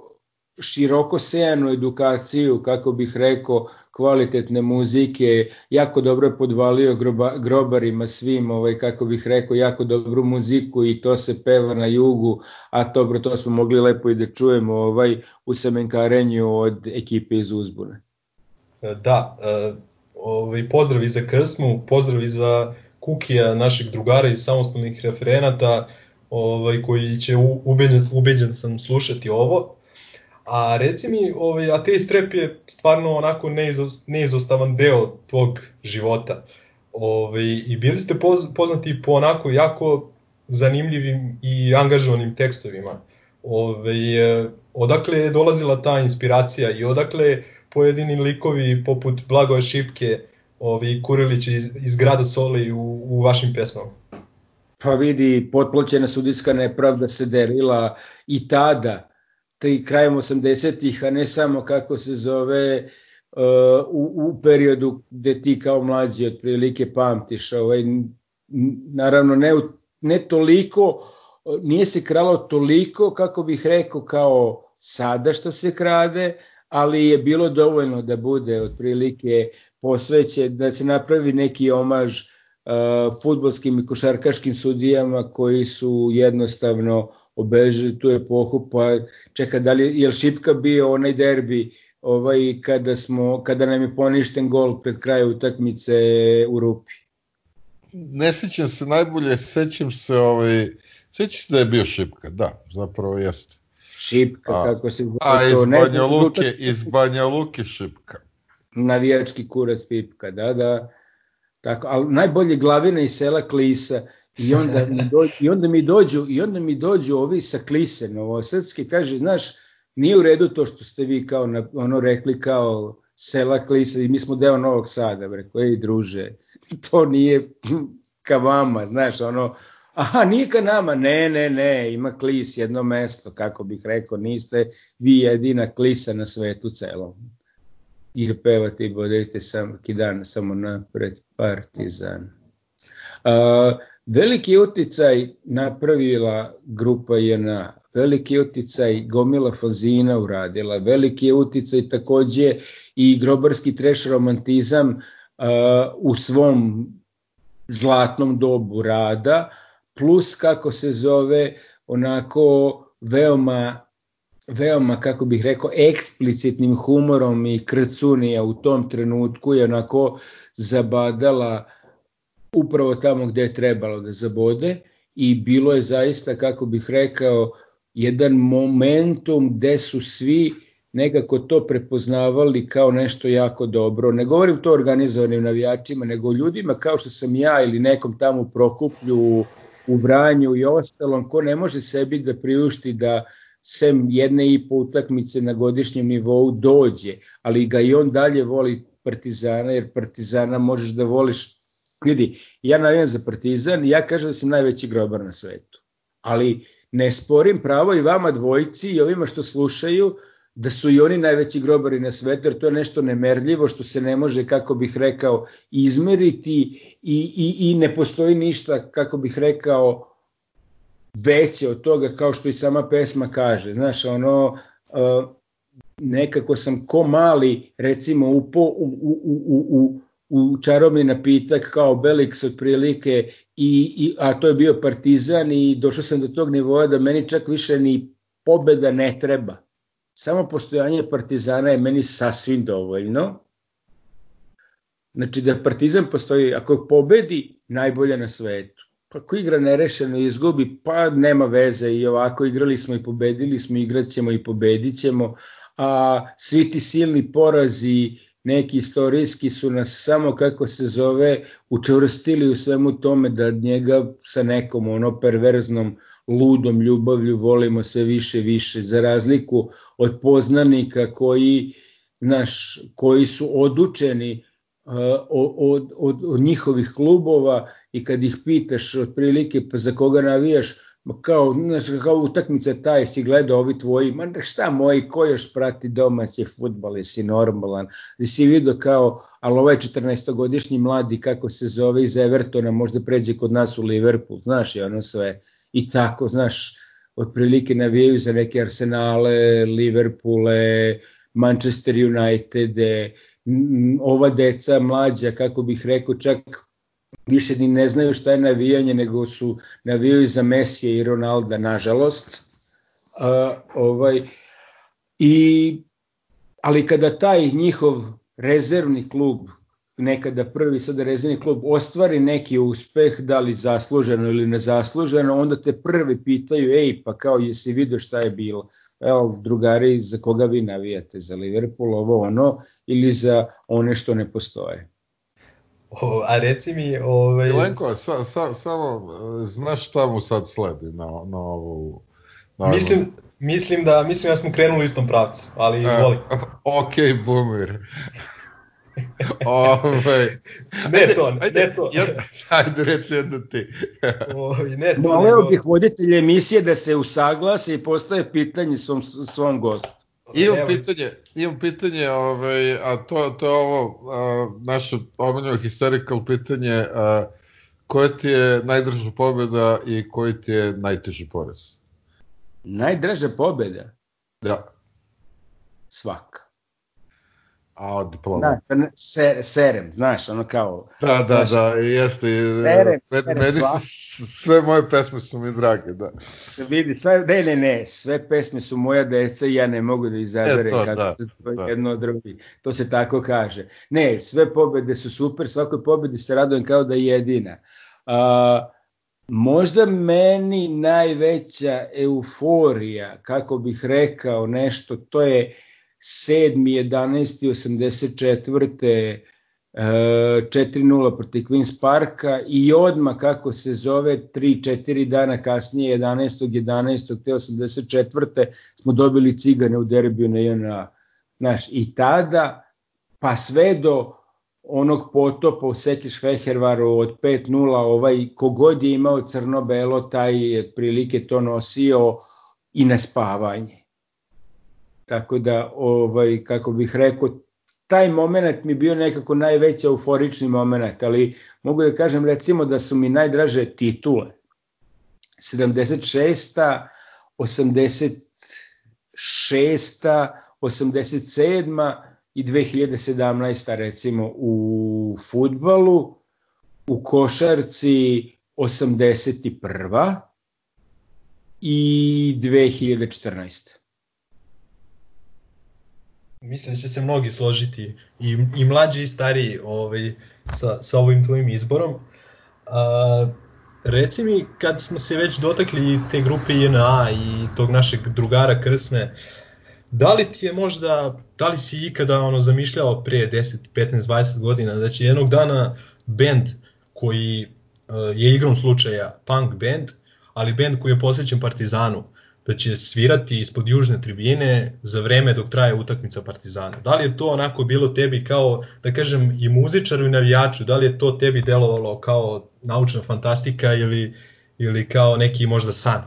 široko sejanu edukaciju, kako bih rekao, kvalitetne muzike, jako dobro je podvalio groba, grobarima svim, ovaj, kako bih rekao, jako dobru muziku i to se peva na jugu, a dobro, to smo mogli lepo i da čujemo ovaj, u semenkarenju od ekipe iz Uzbune. Da, e, ovaj, pozdrav i za Krsmu, pozdrav i za Kukija, našeg drugara iz samostalnih referenata, ovaj, koji će ubeđen, ubeđen sam slušati ovo. A reci mi, ovaj, Ateist Rap je stvarno onako neizostavan deo tvog života. Ovaj, I bili ste poznati po onako jako zanimljivim i angažovanim tekstovima. Ove, odakle je dolazila ta inspiracija i odakle pojedini likovi poput Blagoje Šipke ovi Kurilić iz, iz grada Soli u, u vašim pesmama? Pa vidi, potplaćena sudijska nepravda se delila i tada, te krajem 80-ih, a ne samo kako se zove uh, u, u periodu gde ti kao mlađi otprilike pamtiš, ovaj, naravno ne, ne toliko, nije se kralo toliko, kako bih rekao, kao sada što se krade, ali je bilo dovoljno da bude otprilike posveće, da se napravi neki omaž futbolskim i košarkaškim sudijama koji su jednostavno obežili tu epohu, pa čeka da li je Šipka bio onaj derbi ovaj, kada, smo, kada nam je poništen gol pred kraj utakmice u Rupi. Ne sećam se najbolje, sećam se ovaj, sećam se da je bio Šipka, da, zapravo jeste. Šipka, a, kako se zove. A iz Banja Luke, iz Banja Luke Šipka. Navijački kurac Pipka, da, da. Tako, ali najbolje glavina iz sela Klisa. I onda mi dođu, i onda mi dođu, i onda mi dođu ovi sa Klise, Novosrpski, kaže, znaš, nije u redu to što ste vi kao na, ono rekli kao sela Klisa i mi smo deo Novog Sada, rekao, ej druže, to nije ka vama, znaš, ono, aha, nije ka nama, ne, ne, ne, ima klis jedno mesto, kako bih rekao, niste vi jedina klisa na svetu celom. I pevate i bodete sam kidan samo napred partizan. A, veliki uticaj napravila grupa JNA, veliki uticaj Gomila Fazina uradila, veliki je uticaj takođe i grobarski treš romantizam a, u svom zlatnom dobu rada, plus kako se zove onako veoma veoma, kako bih rekao, eksplicitnim humorom i krcunija u tom trenutku je onako zabadala upravo tamo gde je trebalo da zabode i bilo je zaista, kako bih rekao, jedan momentum gde su svi nekako to prepoznavali kao nešto jako dobro. Ne govorim to organizovanim navijačima, nego ljudima kao što sam ja ili nekom tamo Prokuplju, u Vranju i ostalom, ko ne može sebi da priušti da sem jedne i po utakmice na godišnjem nivou dođe, ali ga i on dalje voli Partizana, jer Partizana možeš da voliš, vidi, ja navijam za Partizan ja kažem da sam najveći grobar na svetu, ali ne sporim pravo i vama dvojici i ovima što slušaju, da su i oni najveći grobari na svetu, jer to je nešto nemerljivo što se ne može, kako bih rekao, izmeriti i, i, i ne postoji ništa, kako bih rekao, veće od toga kao što i sama pesma kaže. Znaš, ono, nekako sam ko mali, recimo, upo u, u, u, u, u čarobni napitak kao Belix otprilike, i, i, a to je bio partizan i došao sam do tog nivoa da meni čak više ni pobeda ne treba samo postojanje Partizana je meni sasvim dovoljno. Znači da Partizan postoji, ako pobedi, najbolje na svetu. Ako igra nerešeno izgubi, pa nema veze i ovako igrali smo i pobedili smo, igrat ćemo i pobedit ćemo, a svi ti silni porazi, neki istorijski su nas samo kako se zove učvrstili u svemu tome da njega sa nekom ono perverznom ludom ljubavlju volimo sve više više za razliku od poznanika koji naš koji su odučeni od, od, od njihovih klubova i kad ih pitaš otprilike pa za koga navijaš kao, znaš, kao utakmica taj si gledao ovi tvoji, ma šta moji, ko još prati domaće futbole, si normalan, da si vidio kao, ali ovaj 14-godišnji mladi, kako se zove iz Evertona, možda pređe kod nas u Liverpool, znaš, i ono sve, i tako, znaš, otprilike navijaju za neke Arsenale, Liverpoole, Manchester United, ova deca mlađa, kako bih rekao, čak više ni ne znaju šta je navijanje, nego su navijaju za Mesija i Ronalda, nažalost. Uh, ovaj, i, ali kada taj njihov rezervni klub, nekada prvi, sada rezervni klub, ostvari neki uspeh, da li zasluženo ili nezasluženo, onda te prvi pitaju, ej, pa kao jesi vidio šta je bilo? Evo, drugari, za koga vi navijate? Za Liverpool, ovo ono, ili za one što ne postoje? O, a reci mi... Ovaj... Milenko, sa, sa, samo, znaš šta mu sad sledi na, na ovu... Na Mislim, Mislim da, mislim da smo krenuli u istom pravcu, ali izvoli. Uh, ok, boomer. Ove, ne to, ne ajde, to. Ja, ajde, reci jedno ti. o, ne to. Moleo bih voditelje emisije da se usaglase i postaje pitanje svom, svom gostu. Imam pitanje, imam pitanje, ovaj, a to, to je ovo a, naše omenjeno historical pitanje, a, koja ti je najdrža pobjeda i koji ti je najteži poraz? Najdraža pobjeda? Da. Svaka. A diploma. Da, ser, serem, znaš, ono kao... Da, da, znaš, da, jeste. Serem, serem, meni sva. sve moje pesme su mi drage, da. Vidi, sve, ne, ne, ne, sve pesme su moja deca i ja ne mogu da izaberem e, to, kad da, to da. jedno od drugi. To se tako kaže. Ne, sve pobede su super, svakoj pobedi se radujem kao da je jedina. A, možda meni najveća euforija, kako bih rekao nešto, to je 7. 11. 84. 4-0 protiv Queen's Parka i odma kako se zove 3-4 dana kasnije 11. 11. te 84. smo dobili cigane u derbiju na JNA. Znaš, i tada pa sve do onog potopa u Sekiš Fehervaru od 5-0, ovaj, kogod je imao crno-belo, taj je otprilike to nosio i na spavanje. Tako da, ovaj, kako bih rekao, taj moment mi bio nekako najveći euforični moment, ali mogu da kažem recimo da su mi najdraže titule. 76. 86. 87. i 2017. recimo u futbalu, u košarci 81. i 2014. Mislim da će se mnogi složiti, i, i mlađi i stariji ovaj, sa, sa ovim tvojim izborom. A, reci mi, kad smo se već dotakli te grupe INA i tog našeg drugara Krsme, da li ti je možda, da li si ikada ono zamišljao pre 10, 15, 20 godina da će jednog dana band koji uh, je igrom slučaja punk band, ali band koji je posvećen Partizanu, da će svirati ispod južne tribine za vreme dok traje utakmica Partizana. Da li je to onako bilo tebi kao, da kažem, i muzičaru i navijaču, da li je to tebi delovalo kao naučna fantastika ili, ili kao neki možda san?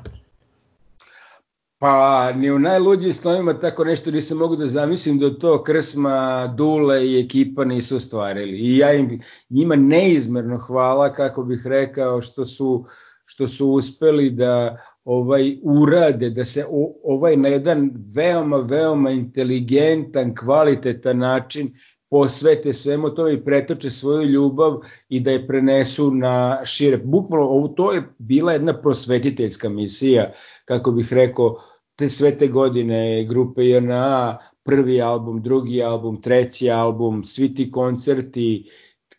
Pa ni u najluđim snovima tako nešto nisam mogu da zamislim da to Krsma, Dule i ekipa nisu stvarili. I ja im njima neizmerno hvala, kako bih rekao, što su što su uspeli da ovaj urade da se ovaj na jedan veoma veoma inteligentan, kvalitetan način posvete svemu to i pretoče svoju ljubav i da je prenesu na šire. Bukvalno ovo to je bila jedna prosvetiteljska misija, kako bih rekao, te sve te godine grupe JNA, prvi album, drugi album, treći album, svi ti koncerti,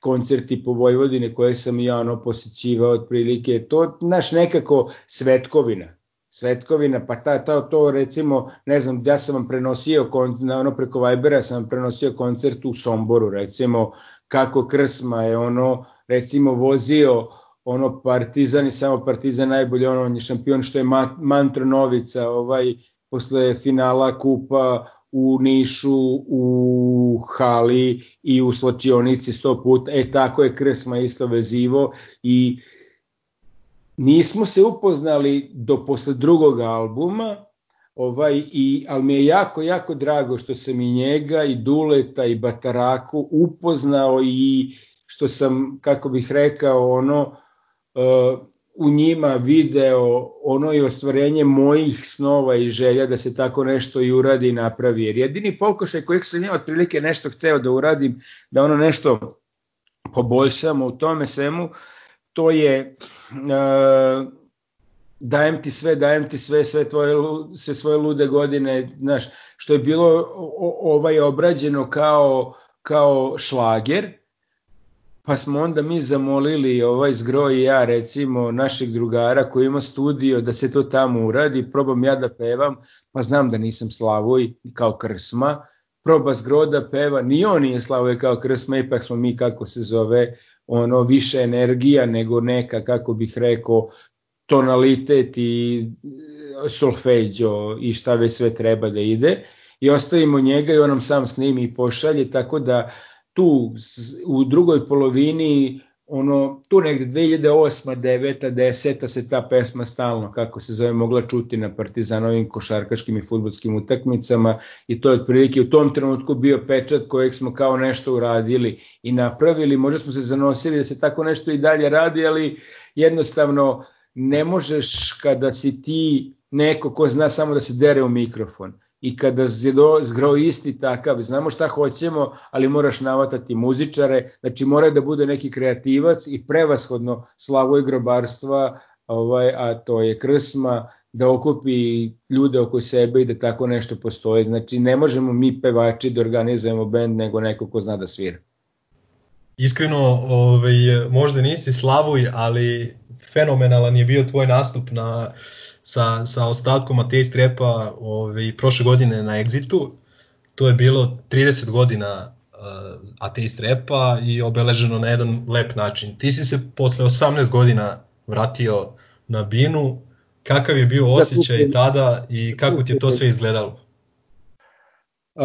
koncerti po Vojvodine koje sam ja ono posećivao otprilike, to naš nekako svetkovina, svetkovina, pa ta, ta, to recimo, ne znam, ja sam vam prenosio, na ono preko Vibera sam vam prenosio koncert u Somboru, recimo, kako Krsma je ono, recimo, vozio ono Partizan i samo Partizan najbolje, ono on je šampion što je Mantro Novica, ovaj, posle finala kupa u Nišu, u Hali i u Slačionici sto puta, e tako je Krsma isto vezivo i nismo se upoznali do posle drugog albuma, ovaj, i, ali mi je jako, jako drago što sam i njega i Duleta i Bataraku upoznao i što sam, kako bih rekao, ono, uh, u njima video ono i ostvarenje mojih snova i želja da se tako nešto i uradi i napravi. Jer jedini pokušaj kojeg sam ja otprilike nešto hteo da uradim, da ono nešto poboljšamo u tome svemu, to je uh, dajem ti sve, dajem ti sve, sve, tvoje, sve svoje lude godine, znaš, što je bilo ovaj obrađeno kao, kao šlager, pa smo onda mi zamolili ovaj Zgro i ja recimo našeg drugara koji ima studio da se to tamo uradi, probam ja da pevam, pa znam da nisam Slavoj kao Krsma, proba Zgro da peva, ni on nije Slavoj kao Krsma, ipak smo mi kako se zove, ono više energija nego neka, kako bih rekao, tonalitet i solfeđo i šta već sve treba da ide. I ostavimo njega i on nam sam snimi i pošalje, tako da tu u drugoj polovini ono, tu negde 2008. 9. 10. se ta pesma stalno, kako se zove, mogla čuti na partizanovim košarkaškim i futbolskim utakmicama i to je otprilike u tom trenutku bio pečat kojeg smo kao nešto uradili i napravili, možda smo se zanosili da se tako nešto i dalje radi, ali jednostavno ne možeš kada si ti neko ko zna samo da se dere u mikrofon i kada zgrao isti takav, znamo šta hoćemo, ali moraš navatati muzičare, znači mora da bude neki kreativac i prevashodno i grobarstva, ovaj, a to je krsma, da okupi ljude oko sebe i da tako nešto postoje. Znači ne možemo mi pevači da organizujemo bend nego neko ko zna da svira. Iskreno, ovaj, možda nisi Slavuj, ali fenomenalan je bio tvoj nastup na sa, sa ostatkom Matej Strepa ovaj, prošle godine na Exitu. To je bilo 30 godina uh, Atej Strepa i obeleženo na jedan lep način. Ti si se posle 18 godina vratio na Binu. Kakav je bio osjećaj tada i kako ti je to sve izgledalo? Uh,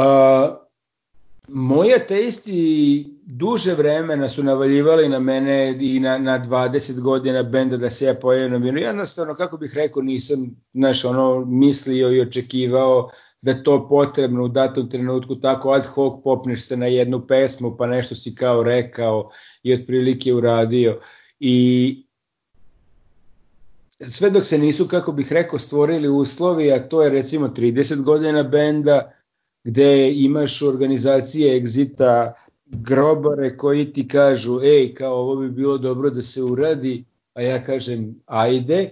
Moji ateisti duže vremena su navaljivali na mene i na, na 20 godina benda da se ja pojavim na minu. Jednostavno, kako bih rekao, nisam znaš, ono, mislio i očekivao da to potrebno u datom trenutku tako ad hoc popneš se na jednu pesmu pa nešto si kao rekao i otprilike uradio. I sve dok se nisu, kako bih rekao, stvorili uslovi, a to je recimo 30 godina benda, gde imaš organizacije egzita grobare koji ti kažu ej kao ovo bi bilo dobro da se uradi a ja kažem ajde.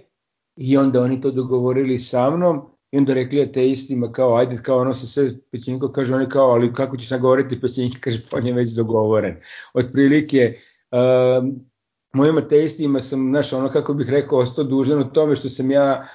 I onda oni to dogovorili sa mnom i onda rekli ateistima kao ajde kao ono se sve pećinko kaže oni kao ali kako ćeš nagovoriti pećinko kaže pa on je već dogovoren. Otprilike um, mojim ateistima sam znaš ono kako bih rekao ostao dužan u tome što sam ja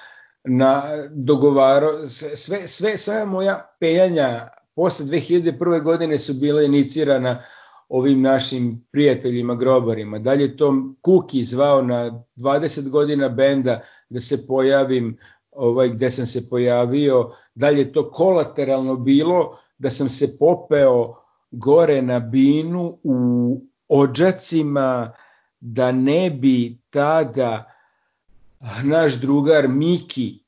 na dogovaro sve, sve, sve moja pejanja posle 2001. godine su bila inicirana ovim našim prijateljima grobarima. Dalje to Kuki zvao na 20 godina benda da se pojavim ovaj, gde sam se pojavio. Dalje to kolateralno bilo da sam se popeo gore na binu u ođacima da ne bi tada naš drugar Miki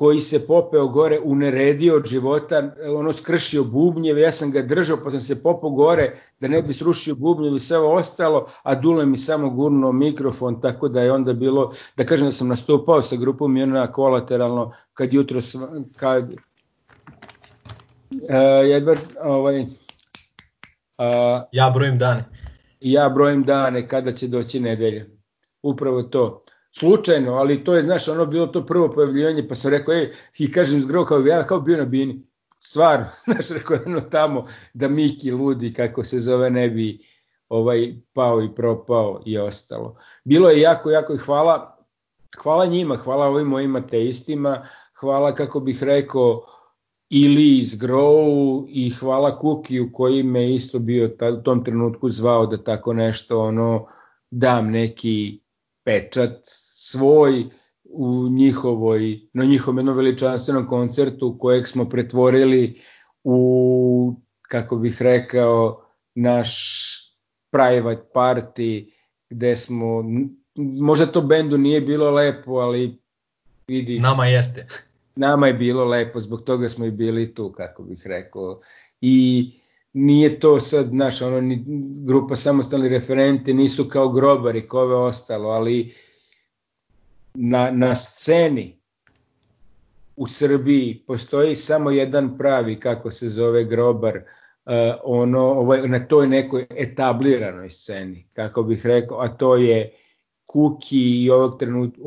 koji se popeo gore, uneredio od života, ono skršio bubnjeve, ja sam ga držao pa sam se popao gore da ne bi srušio bubnjeve i sve ostalo, a Dule mi samo gurnuo mikrofon, tako da je onda bilo, da kažem da sam nastupao sa grupom i ona kolateralno, kad jutro, kad, uh, jedva, ovaj, uh, ja brojim dane. Ja brojim dane kada će doći nedelja. Upravo to slučajno, ali to je, znaš, ono bilo to prvo pojavljivanje, pa sam rekao, ej, i kažem zgro kao ja, kao bio na bini, stvarno, znaš, rekao ono tamo, da Miki ludi, kako se zove, ne bi ovaj pao i propao i ostalo. Bilo je jako, jako i hvala, hvala njima, hvala ovim mojim ateistima, hvala, kako bih rekao, ili iz Grow i hvala Kukiju koji me isto bio ta, u tom trenutku zvao da tako nešto ono dam neki pečat svoj u njihovoj, na njihovom jednom veličanstvenom koncertu kojeg smo pretvorili u, kako bih rekao, naš private party gde smo, možda to bendu nije bilo lepo, ali vidi... Nama jeste. Nama je bilo lepo, zbog toga smo i bili tu, kako bih rekao. I nije to sad, naš, ono, ni, grupa samostalni referente nisu kao grobari, kove ostalo, ali na, na sceni u Srbiji postoji samo jedan pravi, kako se zove grobar, uh, ono, ovaj, na toj nekoj etabliranoj sceni, kako bih rekao, a to je Kuki i ovog trenutka,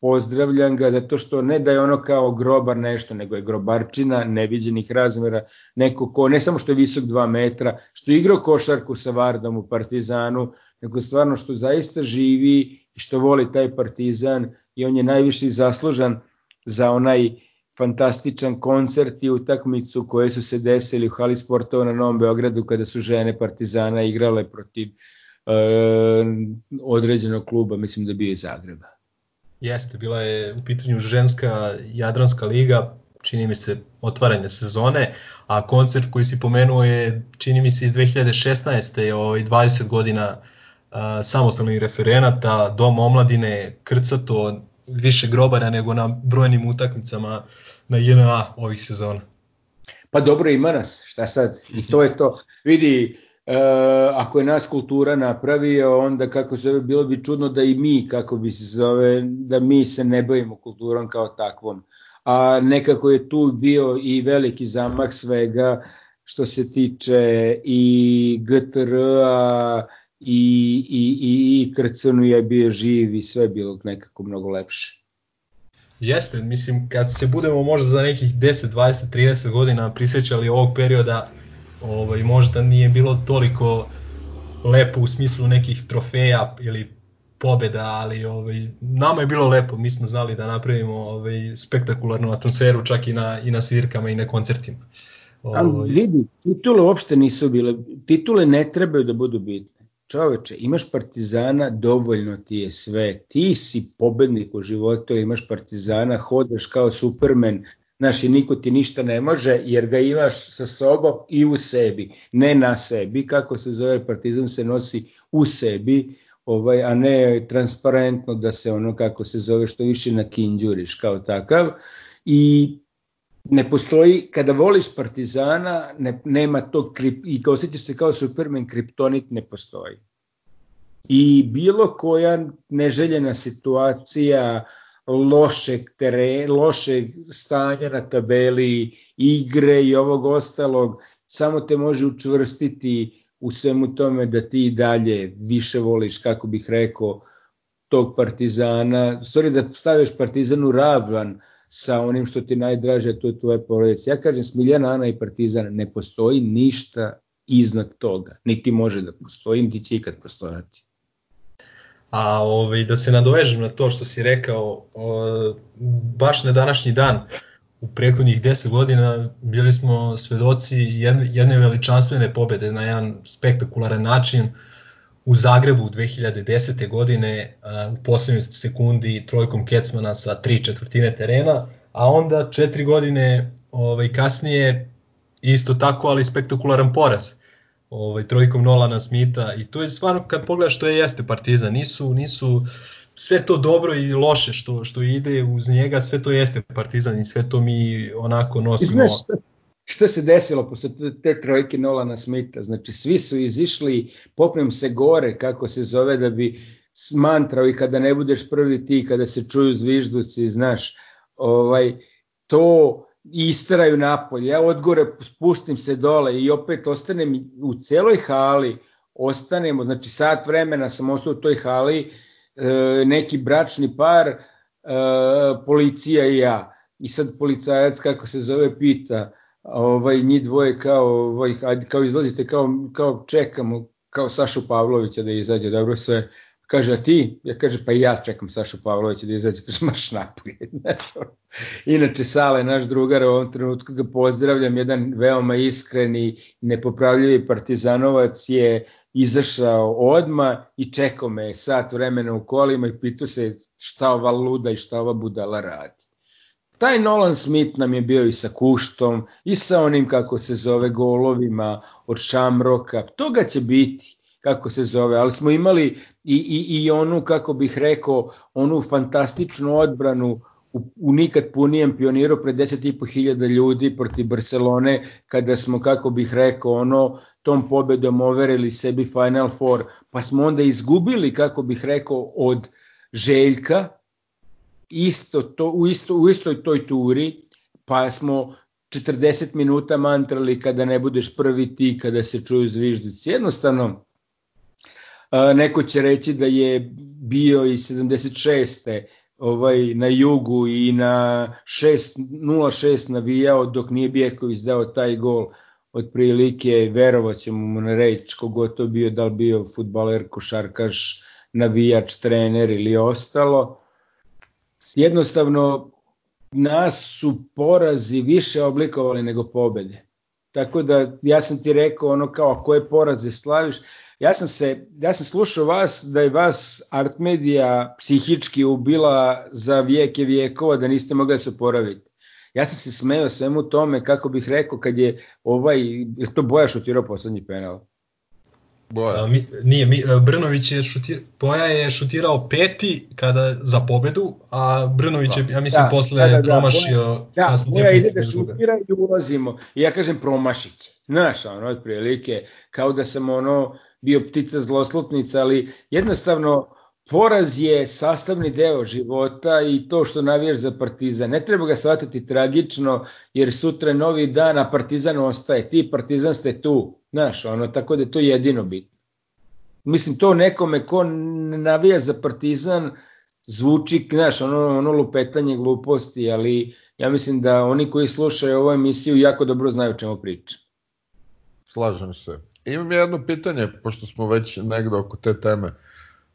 pozdravljam ga zato što ne da je ono kao grobar nešto, nego je grobarčina neviđenih razmera, neko ko ne samo što je visok 2 metra, što je igrao košarku sa Vardom u Partizanu, nego stvarno što zaista živi i što voli taj Partizan i on je najviše zaslužan za onaj fantastičan koncert i utakmicu koje su se desili u hali sportova na Novom Beogradu kada su žene Partizana igrale protiv e, određenog kluba, mislim da bio iz Zagreba. Jeste, bila je u pitanju ženska Jadranska liga, čini mi se otvaranje sezone, a koncert koji si pomenuo je čini mi se iz 2016. ovaj 20 godina uh, samostalnih referenata, dom omladine, krcato, više grobara nego na brojnim utakmicama na JNA ovih sezona. Pa dobro ima nas, šta sad? I to je to. Vidi, e, ako je nas kultura napravio, onda kako se bilo bi čudno da i mi, kako bi se zove, da mi se ne bavimo kulturom kao takvom. A nekako je tu bio i veliki zamah svega što se tiče i GTR-a i, i, i, i Krcanu je bio živ i sve bilo nekako mnogo lepše. Jeste, mislim, kad se budemo možda za nekih 10, 20, 30 godina prisjećali ovog perioda, ovaj, možda nije bilo toliko lepo u smislu nekih trofeja ili pobeda, ali ovaj, nama je bilo lepo, mi smo znali da napravimo ovaj, spektakularnu atmosferu čak i na, i na svirkama i na koncertima. Ovaj... Ali vidi, titule uopšte nisu bile, titule ne trebaju da budu bitne čoveče, imaš partizana, dovoljno ti je sve. Ti si pobednik u životu, imaš partizana, hodaš kao supermen, znaš i niko ti ništa ne može jer ga imaš sa sobom i u sebi, ne na sebi, kako se zove partizan se nosi u sebi, ovaj, a ne transparentno da se ono kako se zove što više na kinđuriš kao takav i ne postoji, kada voliš Partizana, ne, nema tog krip, i osjećaš se kao Superman, kriptonit ne postoji. I bilo koja neželjena situacija, lošeg tere, lošeg stanja na tabeli, igre i ovog ostalog, samo te može učvrstiti u svemu tome da ti dalje više voliš, kako bih rekao, tog partizana, sorry da staviš partizanu ravan sa onim što ti najdraže, to je tvoje porodice. Ja kažem, Smiljana, Ana i Partizan, ne postoji ništa iznad toga, niti može da postoji, niti će ikad postojati. A ovaj, da se nadovežem na to što si rekao, o, baš na današnji dan, u prethodnih 10 godina bili smo svedoci jedne, jedne veličanstvene pobede na jedan spektakularan način, u Zagrebu 2010. godine u poslednjoj sekundi trojkom Kecmana sa tri četvrtine terena, a onda četiri godine ovaj, kasnije isto tako, ali spektakularan poraz ovaj, trojkom Nolana Smita i to je stvarno kad pogledaš što je jeste Partizan, nisu, nisu sve to dobro i loše što, što ide uz njega, sve to jeste Partizan i sve to mi onako nosimo. Znaš, šta se desilo posle te trojke Nolana Smitha, znači svi su izišli, popnem se gore, kako se zove, da bi mantrao i kada ne budeš prvi ti, kada se čuju zvižduci, znaš, ovaj, to istraju napolje, ja odgore spustim se dole i opet ostanem u celoj hali, ostanemo, znači sat vremena sam ostao u toj hali, e, neki bračni par, e, policija i ja. I sad policajac, kako se zove, pita, ovaj, njih dvoje kao, ovaj, kao izlazite, kao, kao čekamo, kao Sašu Pavlovića da izađe, dobro sve, kaže, a ti? Ja kaže, pa i ja čekam Sašu Pavlovića da izađe, kaže, marš napolje. Inače, Sale, naš drugar, u ovom trenutku ga pozdravljam, jedan veoma iskreni nepopravljivi partizanovac je izašao odma i čekao me sat vremena u kolima i pitao se šta ova luda i šta ova budala radi. Taj Nolan Smith nam je bio i sa Kuštom, i sa onim kako se zove golovima od Šamroka, toga će biti kako se zove, ali smo imali i, i, i onu, kako bih rekao, onu fantastičnu odbranu u, u nikad punijem pioniru pred 10.500 ljudi protiv Barcelone, kada smo, kako bih rekao, ono, tom pobedom overili sebi Final Four, pa smo onda izgubili, kako bih rekao, od Željka, isto to, u, isto, u istoj toj turi, pa smo 40 minuta mantrali kada ne budeš prvi ti, kada se čuju zviždici. Jednostavno, neko će reći da je bio i 76. ovaj na jugu i na 6 0-6 navijao dok nije Bjeković dao taj gol otprilike verovaćemo mu na reč kogod to bio, da li bio futbaler, košarkaš, navijač, trener ili ostalo jednostavno nas su porazi više oblikovali nego pobede. Tako da ja sam ti rekao ono kao koje poraze slaviš, ja sam se, ja sam slušao vas da je vas Artmedia psihički ubila za vijeke vijekova da niste mogli da se oporaviti. Ja sam se smeo svemu tome, kako bih rekao, kad je ovaj, je to Boja šutirao poslednji penal? Boja. A, mi, nije, mi, Brnović je šutir, Boja je šutirao peti kada za pobedu, a Brnović je, ja mislim, da, posle da, da, da, promašio. Da, da Boja ide da šutira i ulazimo. I ja kažem promašiće. Znaš, ono, otprilike, kao da sam ono, bio ptica zloslutnica, ali jednostavno poraz je sastavni deo života i to što navijaš za Partizan. Ne treba ga shvatiti tragično, jer sutra je novi dan, a Partizan ostaje. Ti Partizan ste tu, znaš, ono, tako da je to jedino bitno. Mislim, to nekome ko navija za Partizan, zvuči, znaš, ono, ono lupetanje gluposti, ali ja mislim da oni koji slušaju ovu emisiju jako dobro znaju o čemu pričam. Slažem se. Imam jedno pitanje, pošto smo već negde oko te teme.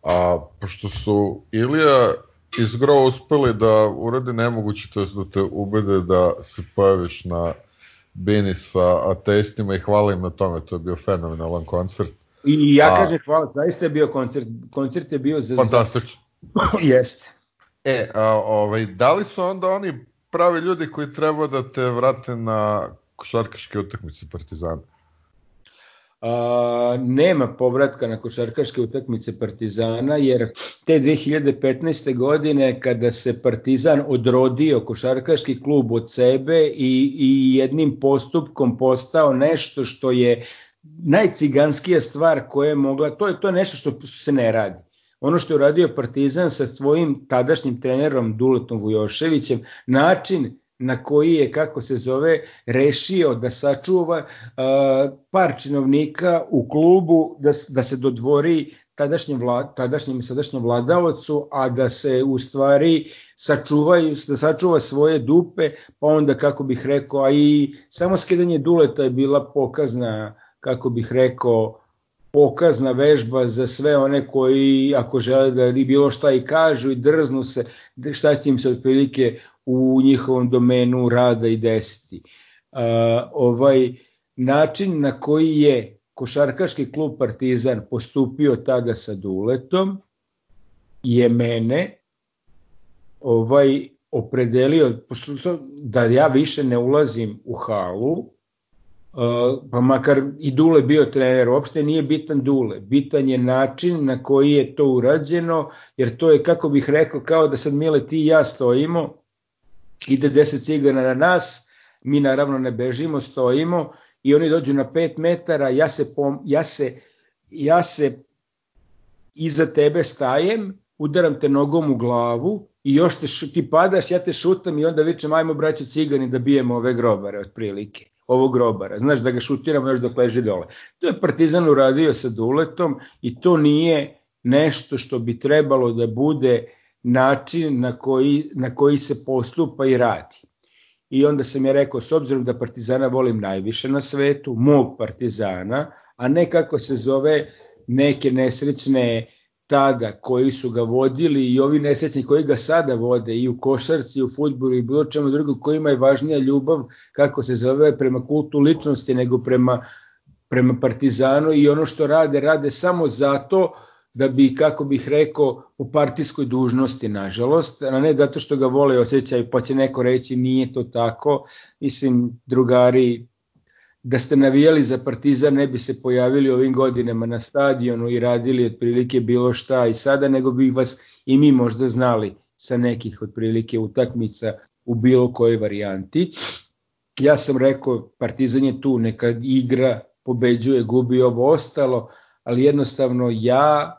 A, pošto su Ilija i Zgro uspeli da urade nemoguće, to je da te ubede da se pojaviš na Bini sa ateistima i hvala im na tome, to je bio fenomenalan koncert. I ja kažem hvala, zaista je bio koncert, koncert je bio za... Fantastično. Jeste. E, a, ovaj, da li su onda oni pravi ljudi koji treba da te vrate na košarkaške utakmice Partizana? A, nema povratka na košarkaške utakmice Partizana, jer te 2015. godine kada se Partizan odrodio košarkaški klub od sebe i, i jednim postupkom postao nešto što je najciganskija stvar koja je mogla, to je to nešto što se ne radi. Ono što je uradio Partizan sa svojim tadašnjim trenerom Duletom Vujoševićem, način na koji je, kako se zove, rešio da sačuva uh, par činovnika u klubu, da, da se dodvori tadašnjem, vlad, tadašnjem i sadašnjem vladavocu, a da se u stvari sačuvaju, da sačuva svoje dupe, pa onda, kako bih rekao, a i samo skidanje duleta je bila pokazna, kako bih rekao, pokazna vežba za sve one koji ako žele da bilo šta i kažu i drznu se šta će im se otprilike u njihovom domenu rada i desiti. Uh, ovaj način na koji je košarkaški klub Partizan postupio tada sa Duletom je mene ovaj opredelio da ja više ne ulazim u halu pa makar i Dule bio trener, uopšte nije bitan Dule, bitan je način na koji je to urađeno, jer to je, kako bih rekao, kao da sad Mile ti i ja stojimo, ide 10 cigana na nas, mi naravno ne bežimo, stojimo i oni dođu na 5 metara, ja se, pom, ja se, ja se iza tebe stajem, udaram te nogom u glavu i još te, ti padaš, ja te šutam i onda vičem ajmo braćo cigani da bijemo ove grobare otprilike ovog grobara, znaš da ga šutiramo još dok leži dole. To je Partizan uradio sa Duletom i to nije nešto što bi trebalo da bude način na koji, na koji se postupa i radi. I onda sam je rekao, s obzirom da Partizana volim najviše na svetu, mog Partizana, a ne kako se zove neke nesrećne tada koji su ga vodili i ovi nesrećni koji ga sada vode i u košarci, i u futbolu i bilo čemu drugo kojima je važnija ljubav kako se zove prema kultu ličnosti nego prema, prema partizanu i ono što rade, rade samo zato da bi, kako bih rekao, u partijskoj dužnosti, nažalost, a ne zato što ga vole i osjećaju, pa će neko reći nije to tako. Mislim, drugari, da ste navijali za Partizan ne bi se pojavili ovim godinama na stadionu i radili otprilike bilo šta i sada, nego bi vas i mi možda znali sa nekih otprilike utakmica u bilo kojoj varijanti. Ja sam rekao, Partizan je tu, neka igra, pobeđuje, gubi ovo ostalo, ali jednostavno ja,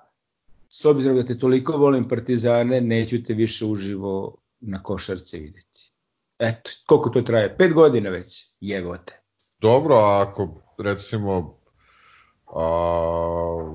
s obzirom da te toliko volim Partizane, neću te više uživo na košarce videti. Eto, koliko to traje? Pet godina već, jevote. Dobro, a ako recimo a,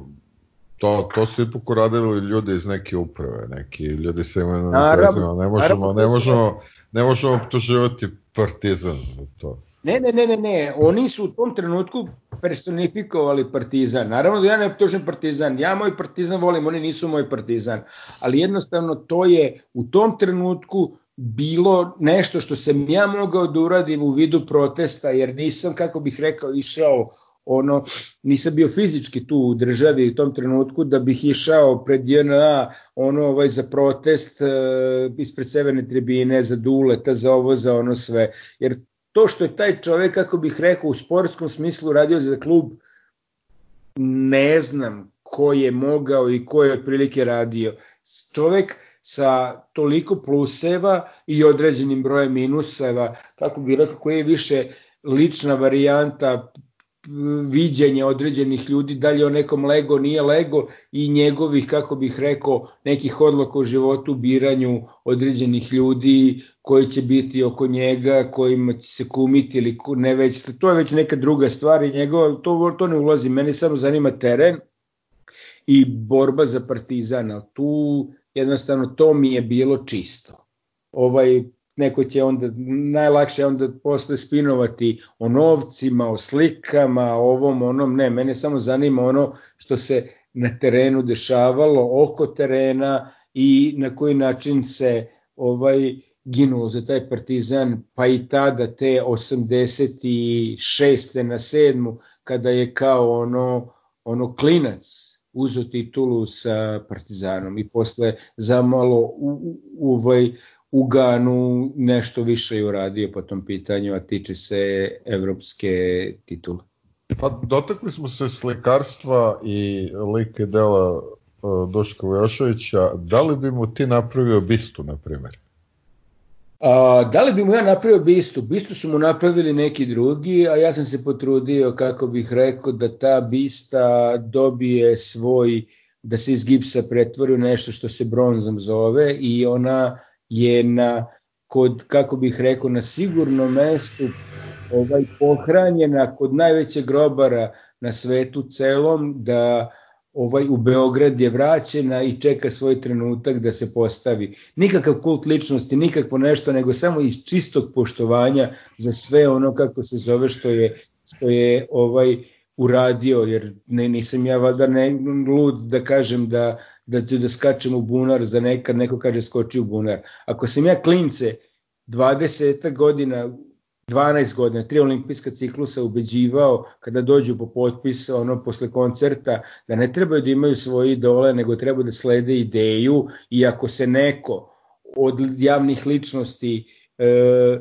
to, to su ipak uradili ljudi iz neke uprave, neki ljudi sa imenom i prezimenom, ne možemo, ne možemo, ne možemo optuživati partizan za to. Ne, ne, ne, ne, ne, oni su u tom trenutku personifikovali partizan. Naravno da ja ne optužujem partizan, ja moj partizan volim, oni nisu moj partizan, ali jednostavno to je u tom trenutku bilo nešto što sam ja mogao da uradim u vidu protesta, jer nisam, kako bih rekao, išao ono, nisam bio fizički tu u državi u tom trenutku da bih išao pred JNA ono ovaj za protest e, ispred severne tribine, za duleta, za ovo, za ono sve. Jer to što je taj čovek, kako bih rekao, u sportskom smislu radio za klub, ne znam ko je mogao i ko je otprilike radio. Čovek sa toliko pluseva i određenim brojem minuseva, kako bih rekao, koji je više lična varijanta viđenja određenih ljudi, da li o nekom lego, nije lego i njegovih, kako bih rekao, nekih odloka u životu, biranju određenih ljudi koji će biti oko njega, kojima će se kumiti ili ne već, to je već neka druga stvar i njegov, to, to ne ulazi, meni samo zanima teren i borba za partizan, ali tu jednostavno to mi je bilo čisto. Ovaj neko će onda, najlakše onda posle spinovati o novcima, o slikama, o ovom, onom, ne, mene samo zanima ono što se na terenu dešavalo, oko terena i na koji način se ovaj ginulo za taj partizan, pa i tada te 86. na 7. kada je kao ono, ono klinac uzo titulu sa Partizanom i posle zamalo u, u, ovaj, u Ganu nešto više je uradio po tom pitanju, a tiče se evropske titule. Pa dotakli smo se slikarstva i like dela uh, Doška Vojošovića. Da li bi mu ti napravio bistu, na primjer? A, da li bi mu ja napravio bistu? Bistu su mu napravili neki drugi, a ja sam se potrudio, kako bih rekao, da ta bista dobije svoj, da se iz gipsa pretvori u nešto što se bronzom zove i ona je na, kod, kako bih rekao, na sigurnom mestu ovaj, pohranjena kod najvećeg grobara na svetu celom, da ovaj u Beograd je vraćena i čeka svoj trenutak da se postavi. Nikakav kult ličnosti, nikakvo nešto, nego samo iz čistog poštovanja za sve ono kako se zove što je, što je ovaj uradio, jer ne, nisam ja valjda ne, lud da kažem da, da da skačem u bunar za nekad neko kaže skoči u bunar. Ako sam ja klince 20 godina 12 godina, tri olimpijska ciklusa ubeđivao kada dođu po potpis ono posle koncerta da ne trebaju da imaju svoje idole nego treba da slede ideju i ako se neko od javnih ličnosti e,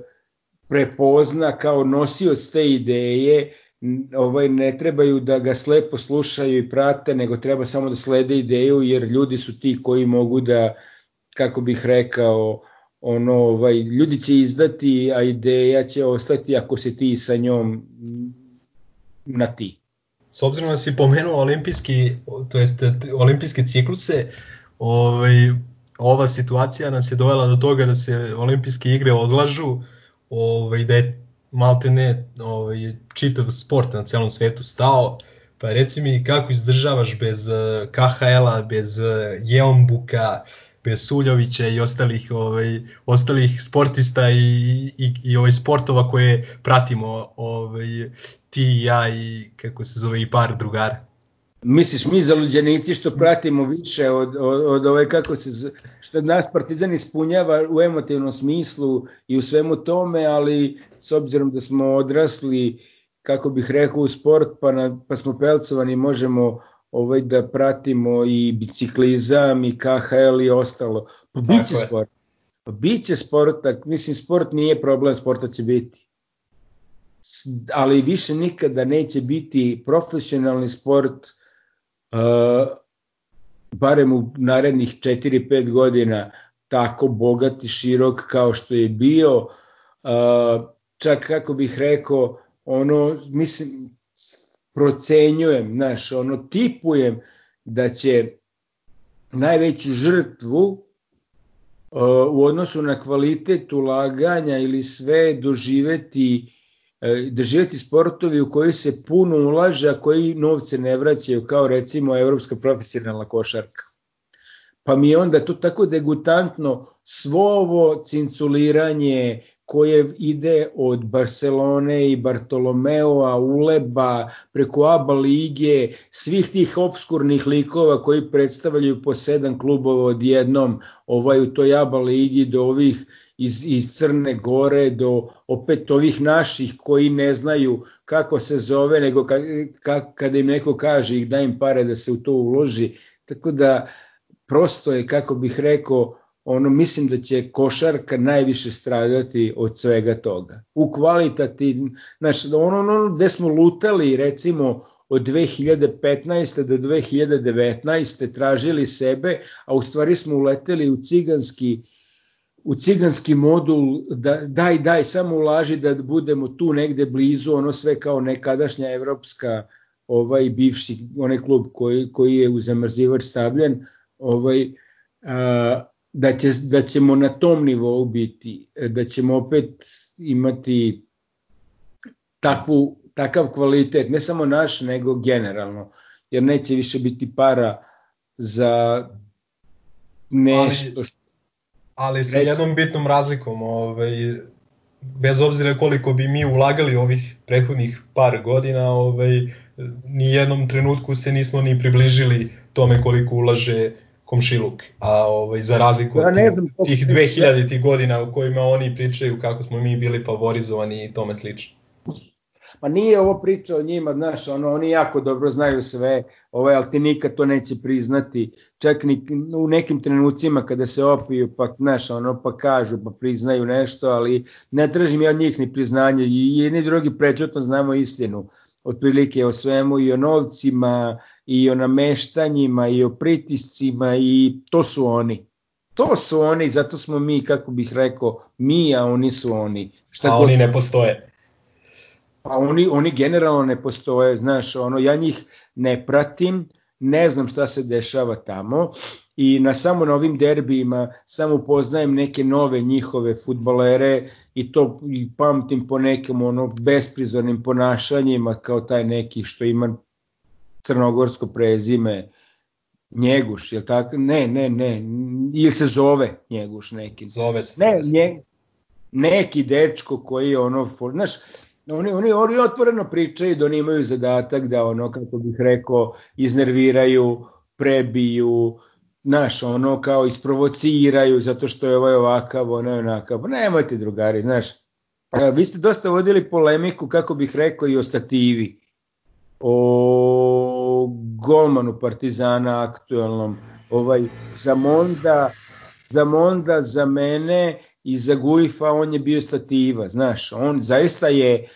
prepozna kao nosioc te ideje ovaj ne trebaju da ga slepo slušaju i prate nego treba samo da slede ideju jer ljudi su ti koji mogu da kako bih rekao ono, ovaj, ljudi će izdati, a ideja će ostati ako se ti sa njom na ti. S obzirom da si pomenuo olimpijski, to jest olimpijske cikluse, ovaj, ova situacija nas je dovela do toga da se olimpijske igre odlažu, ovaj, da je malte ne ovaj, čitav sport na celom svetu stao, pa reci mi kako izdržavaš bez eh, KHL-a, bez eh, Jeonbuka, bez Suljovića i ostalih ovaj ostalih sportista i i i ovaj sportova koje pratimo ovaj ti i ja i kako se zove i par drugara. Misliš mi zaluđenici što pratimo više od, od, od ove kako se što nas Partizan ispunjava u emotivnom smislu i u svemu tome, ali s obzirom da smo odrasli kako bih rekao u sport pa, na, pa smo pelcovani možemo ovaj da pratimo i biciklizam i KHL i ostalo. Pa biće Tako sport. Pa biće sporta, mislim sport nije problem, sporta će biti. Ali više nikada neće biti profesionalni sport uh, barem u narednih 4-5 godina tako bogat i širok kao što je bio. Uh, čak kako bih rekao, ono, mislim, procenjujem, znaš, ono tipujem da će najveću žrtvu uh, u odnosu na kvalitet ulaganja ili sve doživeti uh, doživeti sportovi u koji se puno ulaže, a koji novce ne vraćaju, kao recimo evropska profesionalna košarka. Pa mi je onda to tako degutantno svo ovo cinculiranje, koje ide od Barcelone i Bartolomeoa, Uleba, preko ABA lige, svih tih obskurnih likova koji predstavljaju po sedam klubova odjednom ovaj, u toj ABA ligi do ovih iz, iz Crne Gore do opet ovih naših koji ne znaju kako se zove, nego ka, ka, kada im neko kaže ih da im pare da se u to uloži. Tako da prosto je, kako bih rekao, ono mislim da će košarka najviše stradati od svega toga. U kvalitati, znaš, ono, ono gde smo lutali recimo od 2015. do 2019. tražili sebe, a u stvari smo uleteli u ciganski u ciganski modul da daj daj samo ulaži da budemo tu negde blizu ono sve kao nekadašnja evropska ovaj bivši onaj klub koji koji je u zamrzivač stavljen ovaj a, da, će, da ćemo na tom nivou biti, da ćemo opet imati takvu, takav kvalitet, ne samo naš, nego generalno, jer neće više biti para za nešto što... Ali, ali sa jednom bitnom razlikom, ovaj, bez obzira koliko bi mi ulagali ovih prethodnih par godina, ovaj, ni jednom trenutku se nismo ni približili tome koliko ulaže komšiluk, a ovaj, za razliku ja, od znam, tih 2000 tih godina u kojima oni pričaju kako smo mi bili favorizovani i tome slično. Pa nije ovo priča o njima, znaš, ono, oni jako dobro znaju sve, ovaj, ali ti nikad to neće priznati, čak ni u nekim trenucima kada se opiju, pa, znaš, ono, pa kažu, pa priznaju nešto, ali ne tražim ja od njih ni priznanje, i jedni drugi prečutno znamo istinu, otprilike o svemu i o novcima i o nameštanjima i o pritiscima i to su oni. To su oni, zato smo mi, kako bih rekao, mi, a oni su oni. Šta a god... oni ne postoje. Pa oni, oni generalno ne postoje, znaš, ono, ja njih ne pratim, ne znam šta se dešava tamo i na samo na ovim derbijima samo poznajem neke nove njihove futbolere i to i pamtim po nekim ono besprizornim ponašanjima kao taj neki što ima crnogorsko prezime Njeguš, je tako? Ne, ne, ne, ili se zove Njeguš neki. Zove se. Ne, nje, neki dečko koji je ono, znaš, oni, oni, oni otvoreno pričaju da oni imaju zadatak da ono, kako bih rekao, iznerviraju, prebiju, znaš, ono kao isprovociraju zato što je ovaj ovakav, ono je onakav. Nemojte drugari, znaš, vi ste dosta vodili polemiku, kako bih rekao, i o stativi, o golmanu Partizana aktuelnom, ovaj, za Monda, za Monda, za mene i za Guifa on je bio stativa, znaš, on zaista je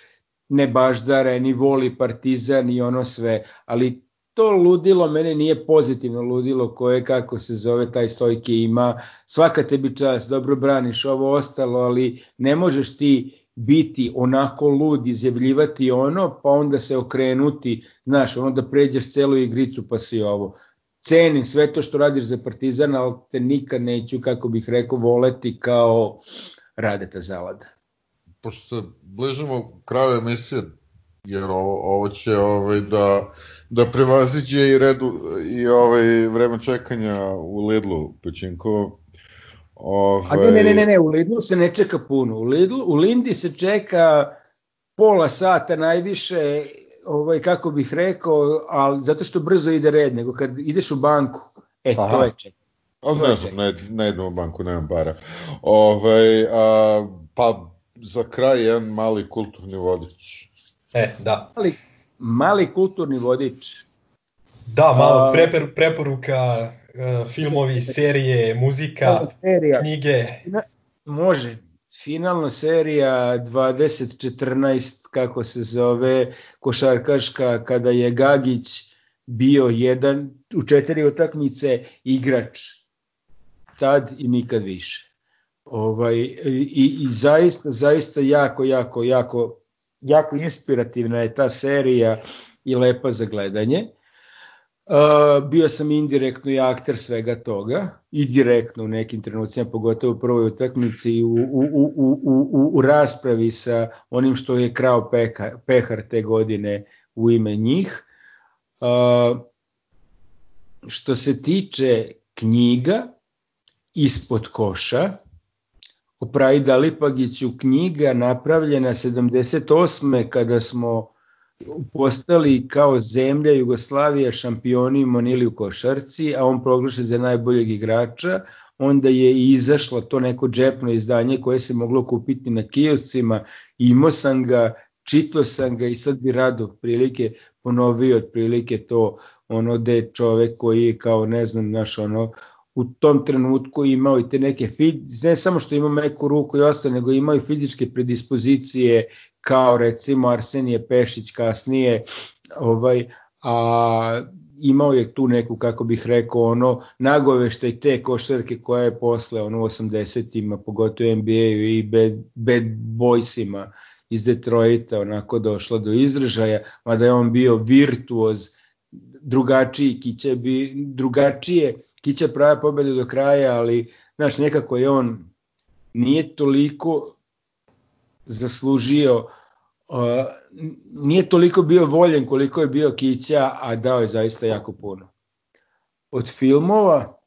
ne baždare, ni voli Partizan i ono sve, ali to ludilo mene nije pozitivno ludilo koje kako se zove taj stojke ima. Svaka tebi čast dobro braniš ovo ostalo ali ne možeš ti biti onako lud izjavljivati ono pa onda se okrenuti znaš ono da pređeš celu igricu pa si ovo cenim sve to što radiš za Partizan ali te nikad neću kako bih rekao voleti kao Radeta Zalada pošto se bližimo kraju emisije jer ovo, ovo će ovaj, da, da prevaziđe i redu i ovaj vreme čekanja u Lidlu Pećinko. Ovaj... A ne, ne, ne, ne, ne, u Lidlu se ne čeka puno. U, Lidlu, u Lindi se čeka pola sata najviše, ovaj, kako bih rekao, ali zato što brzo ide red, nego kad ideš u banku, e, Aha. to je ček. Ali ne znam, ne, ne idem u banku, nemam para. Ovaj, a, pa za kraj jedan mali kulturni vodič. E, da. Mali, mali kulturni vodič. Da, malo prepor, preporuka, uh, filmovi, serije, muzika, serija. knjige. Može. Finalna serija 2014, kako se zove, košarkaška, kada je Gagić bio jedan u četiri utakmice igrač. Tad i nikad više. Ovaj, i, I zaista, zaista jako, jako, jako jako inspirativna je ta serija i lepa za gledanje. Uh, bio sam indirektno i akter svega toga i direktno u nekim trenucima, pogotovo u prvoj utakmici i u, u, u, u, u raspravi sa onim što je krao peka, pehar te godine u ime njih. Uh, što se tiče knjiga ispod koša, o Prajda Lipagiću knjiga napravljena 78. kada smo postali kao zemlja Jugoslavija šampioni u Manili u košarci, a on proglašen za najboljeg igrača. onda je i izašlo to neko džepno izdanje koje se moglo kupiti na kioscima, imao sam ga, čitao sam ga i sad bi rado prilike ponovio otprilike to ono je čovek koji je kao ne znam naš ono u tom trenutku imao i te neke ne samo što ima meku ruku i ostalo nego imao i fizičke predispozicije kao recimo Arsenije Pešić kasnije ovaj a imao je tu neku, kako bih rekao, ono, nagoveštaj te košarke koja je posle, ono, 80-ima, pogotovo NBA-u i Bad, Bad Boysima iz Detroita, onako došla do izražaja, mada je on bio virtuoz, drugačiji, Kića bi, drugačije, Kića prava pobede do kraja, ali, znaš, nekako je on nije toliko zaslužio nije toliko bio voljen koliko je bio Kića, a dao je zaista jako puno. Od filmova,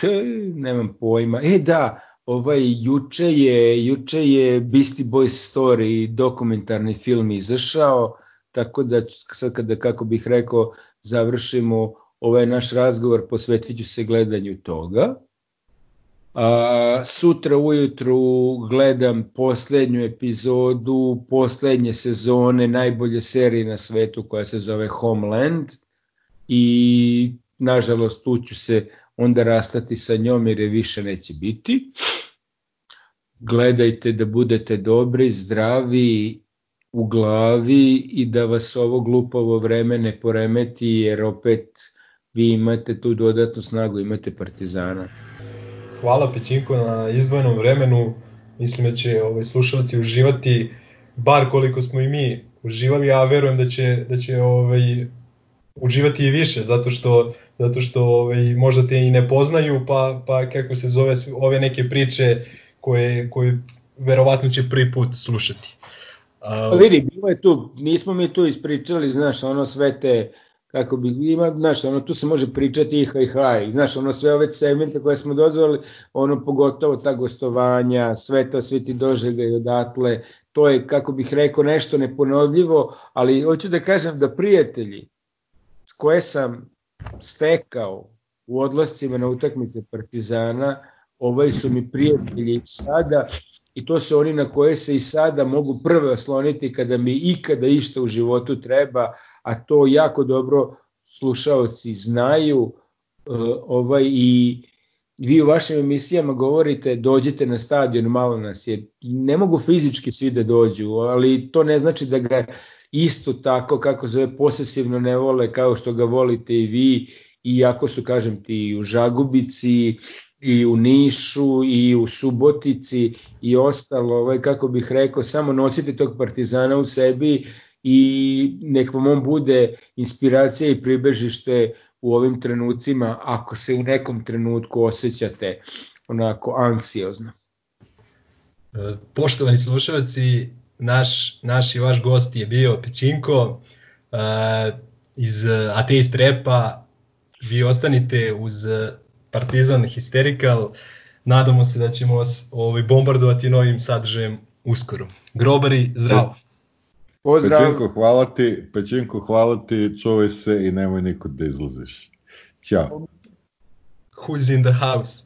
pe, nemam pojma, e da, ovaj juče je, juče je Beastie Boys Story dokumentarni film izašao, tako da sad kada, kako bih rekao, završimo ovaj naš razgovor, posvetit ću se gledanju toga. A, sutra ujutru gledam poslednju epizodu poslednje sezone najbolje serije na svetu koja se zove Homeland i nažalost tu ću se onda rastati sa njom jer je više neće biti. Gledajte da budete dobri, zdravi u glavi i da vas ovo glupavo vreme ne poremeti jer opet vi imate tu dodatnu snagu, imate partizana hvala Pećinko na izdvojenom vremenu. Mislim da će ovaj, slušalci uživati bar koliko smo i mi uživali, a verujem da će, da će ovaj, uživati i više, zato što, zato što ovaj, možda te i ne poznaju, pa, pa kako se zove ove neke priče koje, koje verovatno će prvi put slušati. Pa vidi, bilo je tu, nismo mi tu ispričali, znaš, ono sve te kako bi ima, znaš, ono, tu se može pričati i haj haj, znaš, ono, sve ove segmente koje smo dozvali, ono, pogotovo ta gostovanja, sve to, svi ti doželjaj odatle, to je, kako bih rekao, nešto neponovljivo, ali hoću da kažem da prijatelji s koje sam stekao u odlascima na utakmice Partizana, ovaj su mi prijatelji sada i to su oni na koje se i sada mogu prve osloniti kada mi ikada išta u životu treba, a to jako dobro slušaoci znaju e, ovaj i vi u vašim emisijama govorite dođite na stadion, malo nas je, ne mogu fizički svi da dođu, ali to ne znači da ga isto tako kako zove posesivno ne vole kao što ga volite i vi, iako su kažem ti u Žagubici, i u Nišu i u Subotici i ostalo, ovaj, kako bih rekao, samo nosite tog partizana u sebi i nek vam on bude inspiracija i pribežište u ovim trenucima ako se u nekom trenutku osjećate onako anksiozno. E, poštovani slušalci, naš, naš i vaš gost je bio Pećinko uh, iz Ateist Repa. Vi ostanite uz Partizan Hysterical. Nadamo se da ćemo vas ovaj, bombardovati novim sadržajem uskoro. Grobari, zdravo! Pozdrav! Pećinko, hvala ti, Pećinko, hvala ti, čuvaj se i nemoj nikod da izlaziš. Ćao! Who's in the house?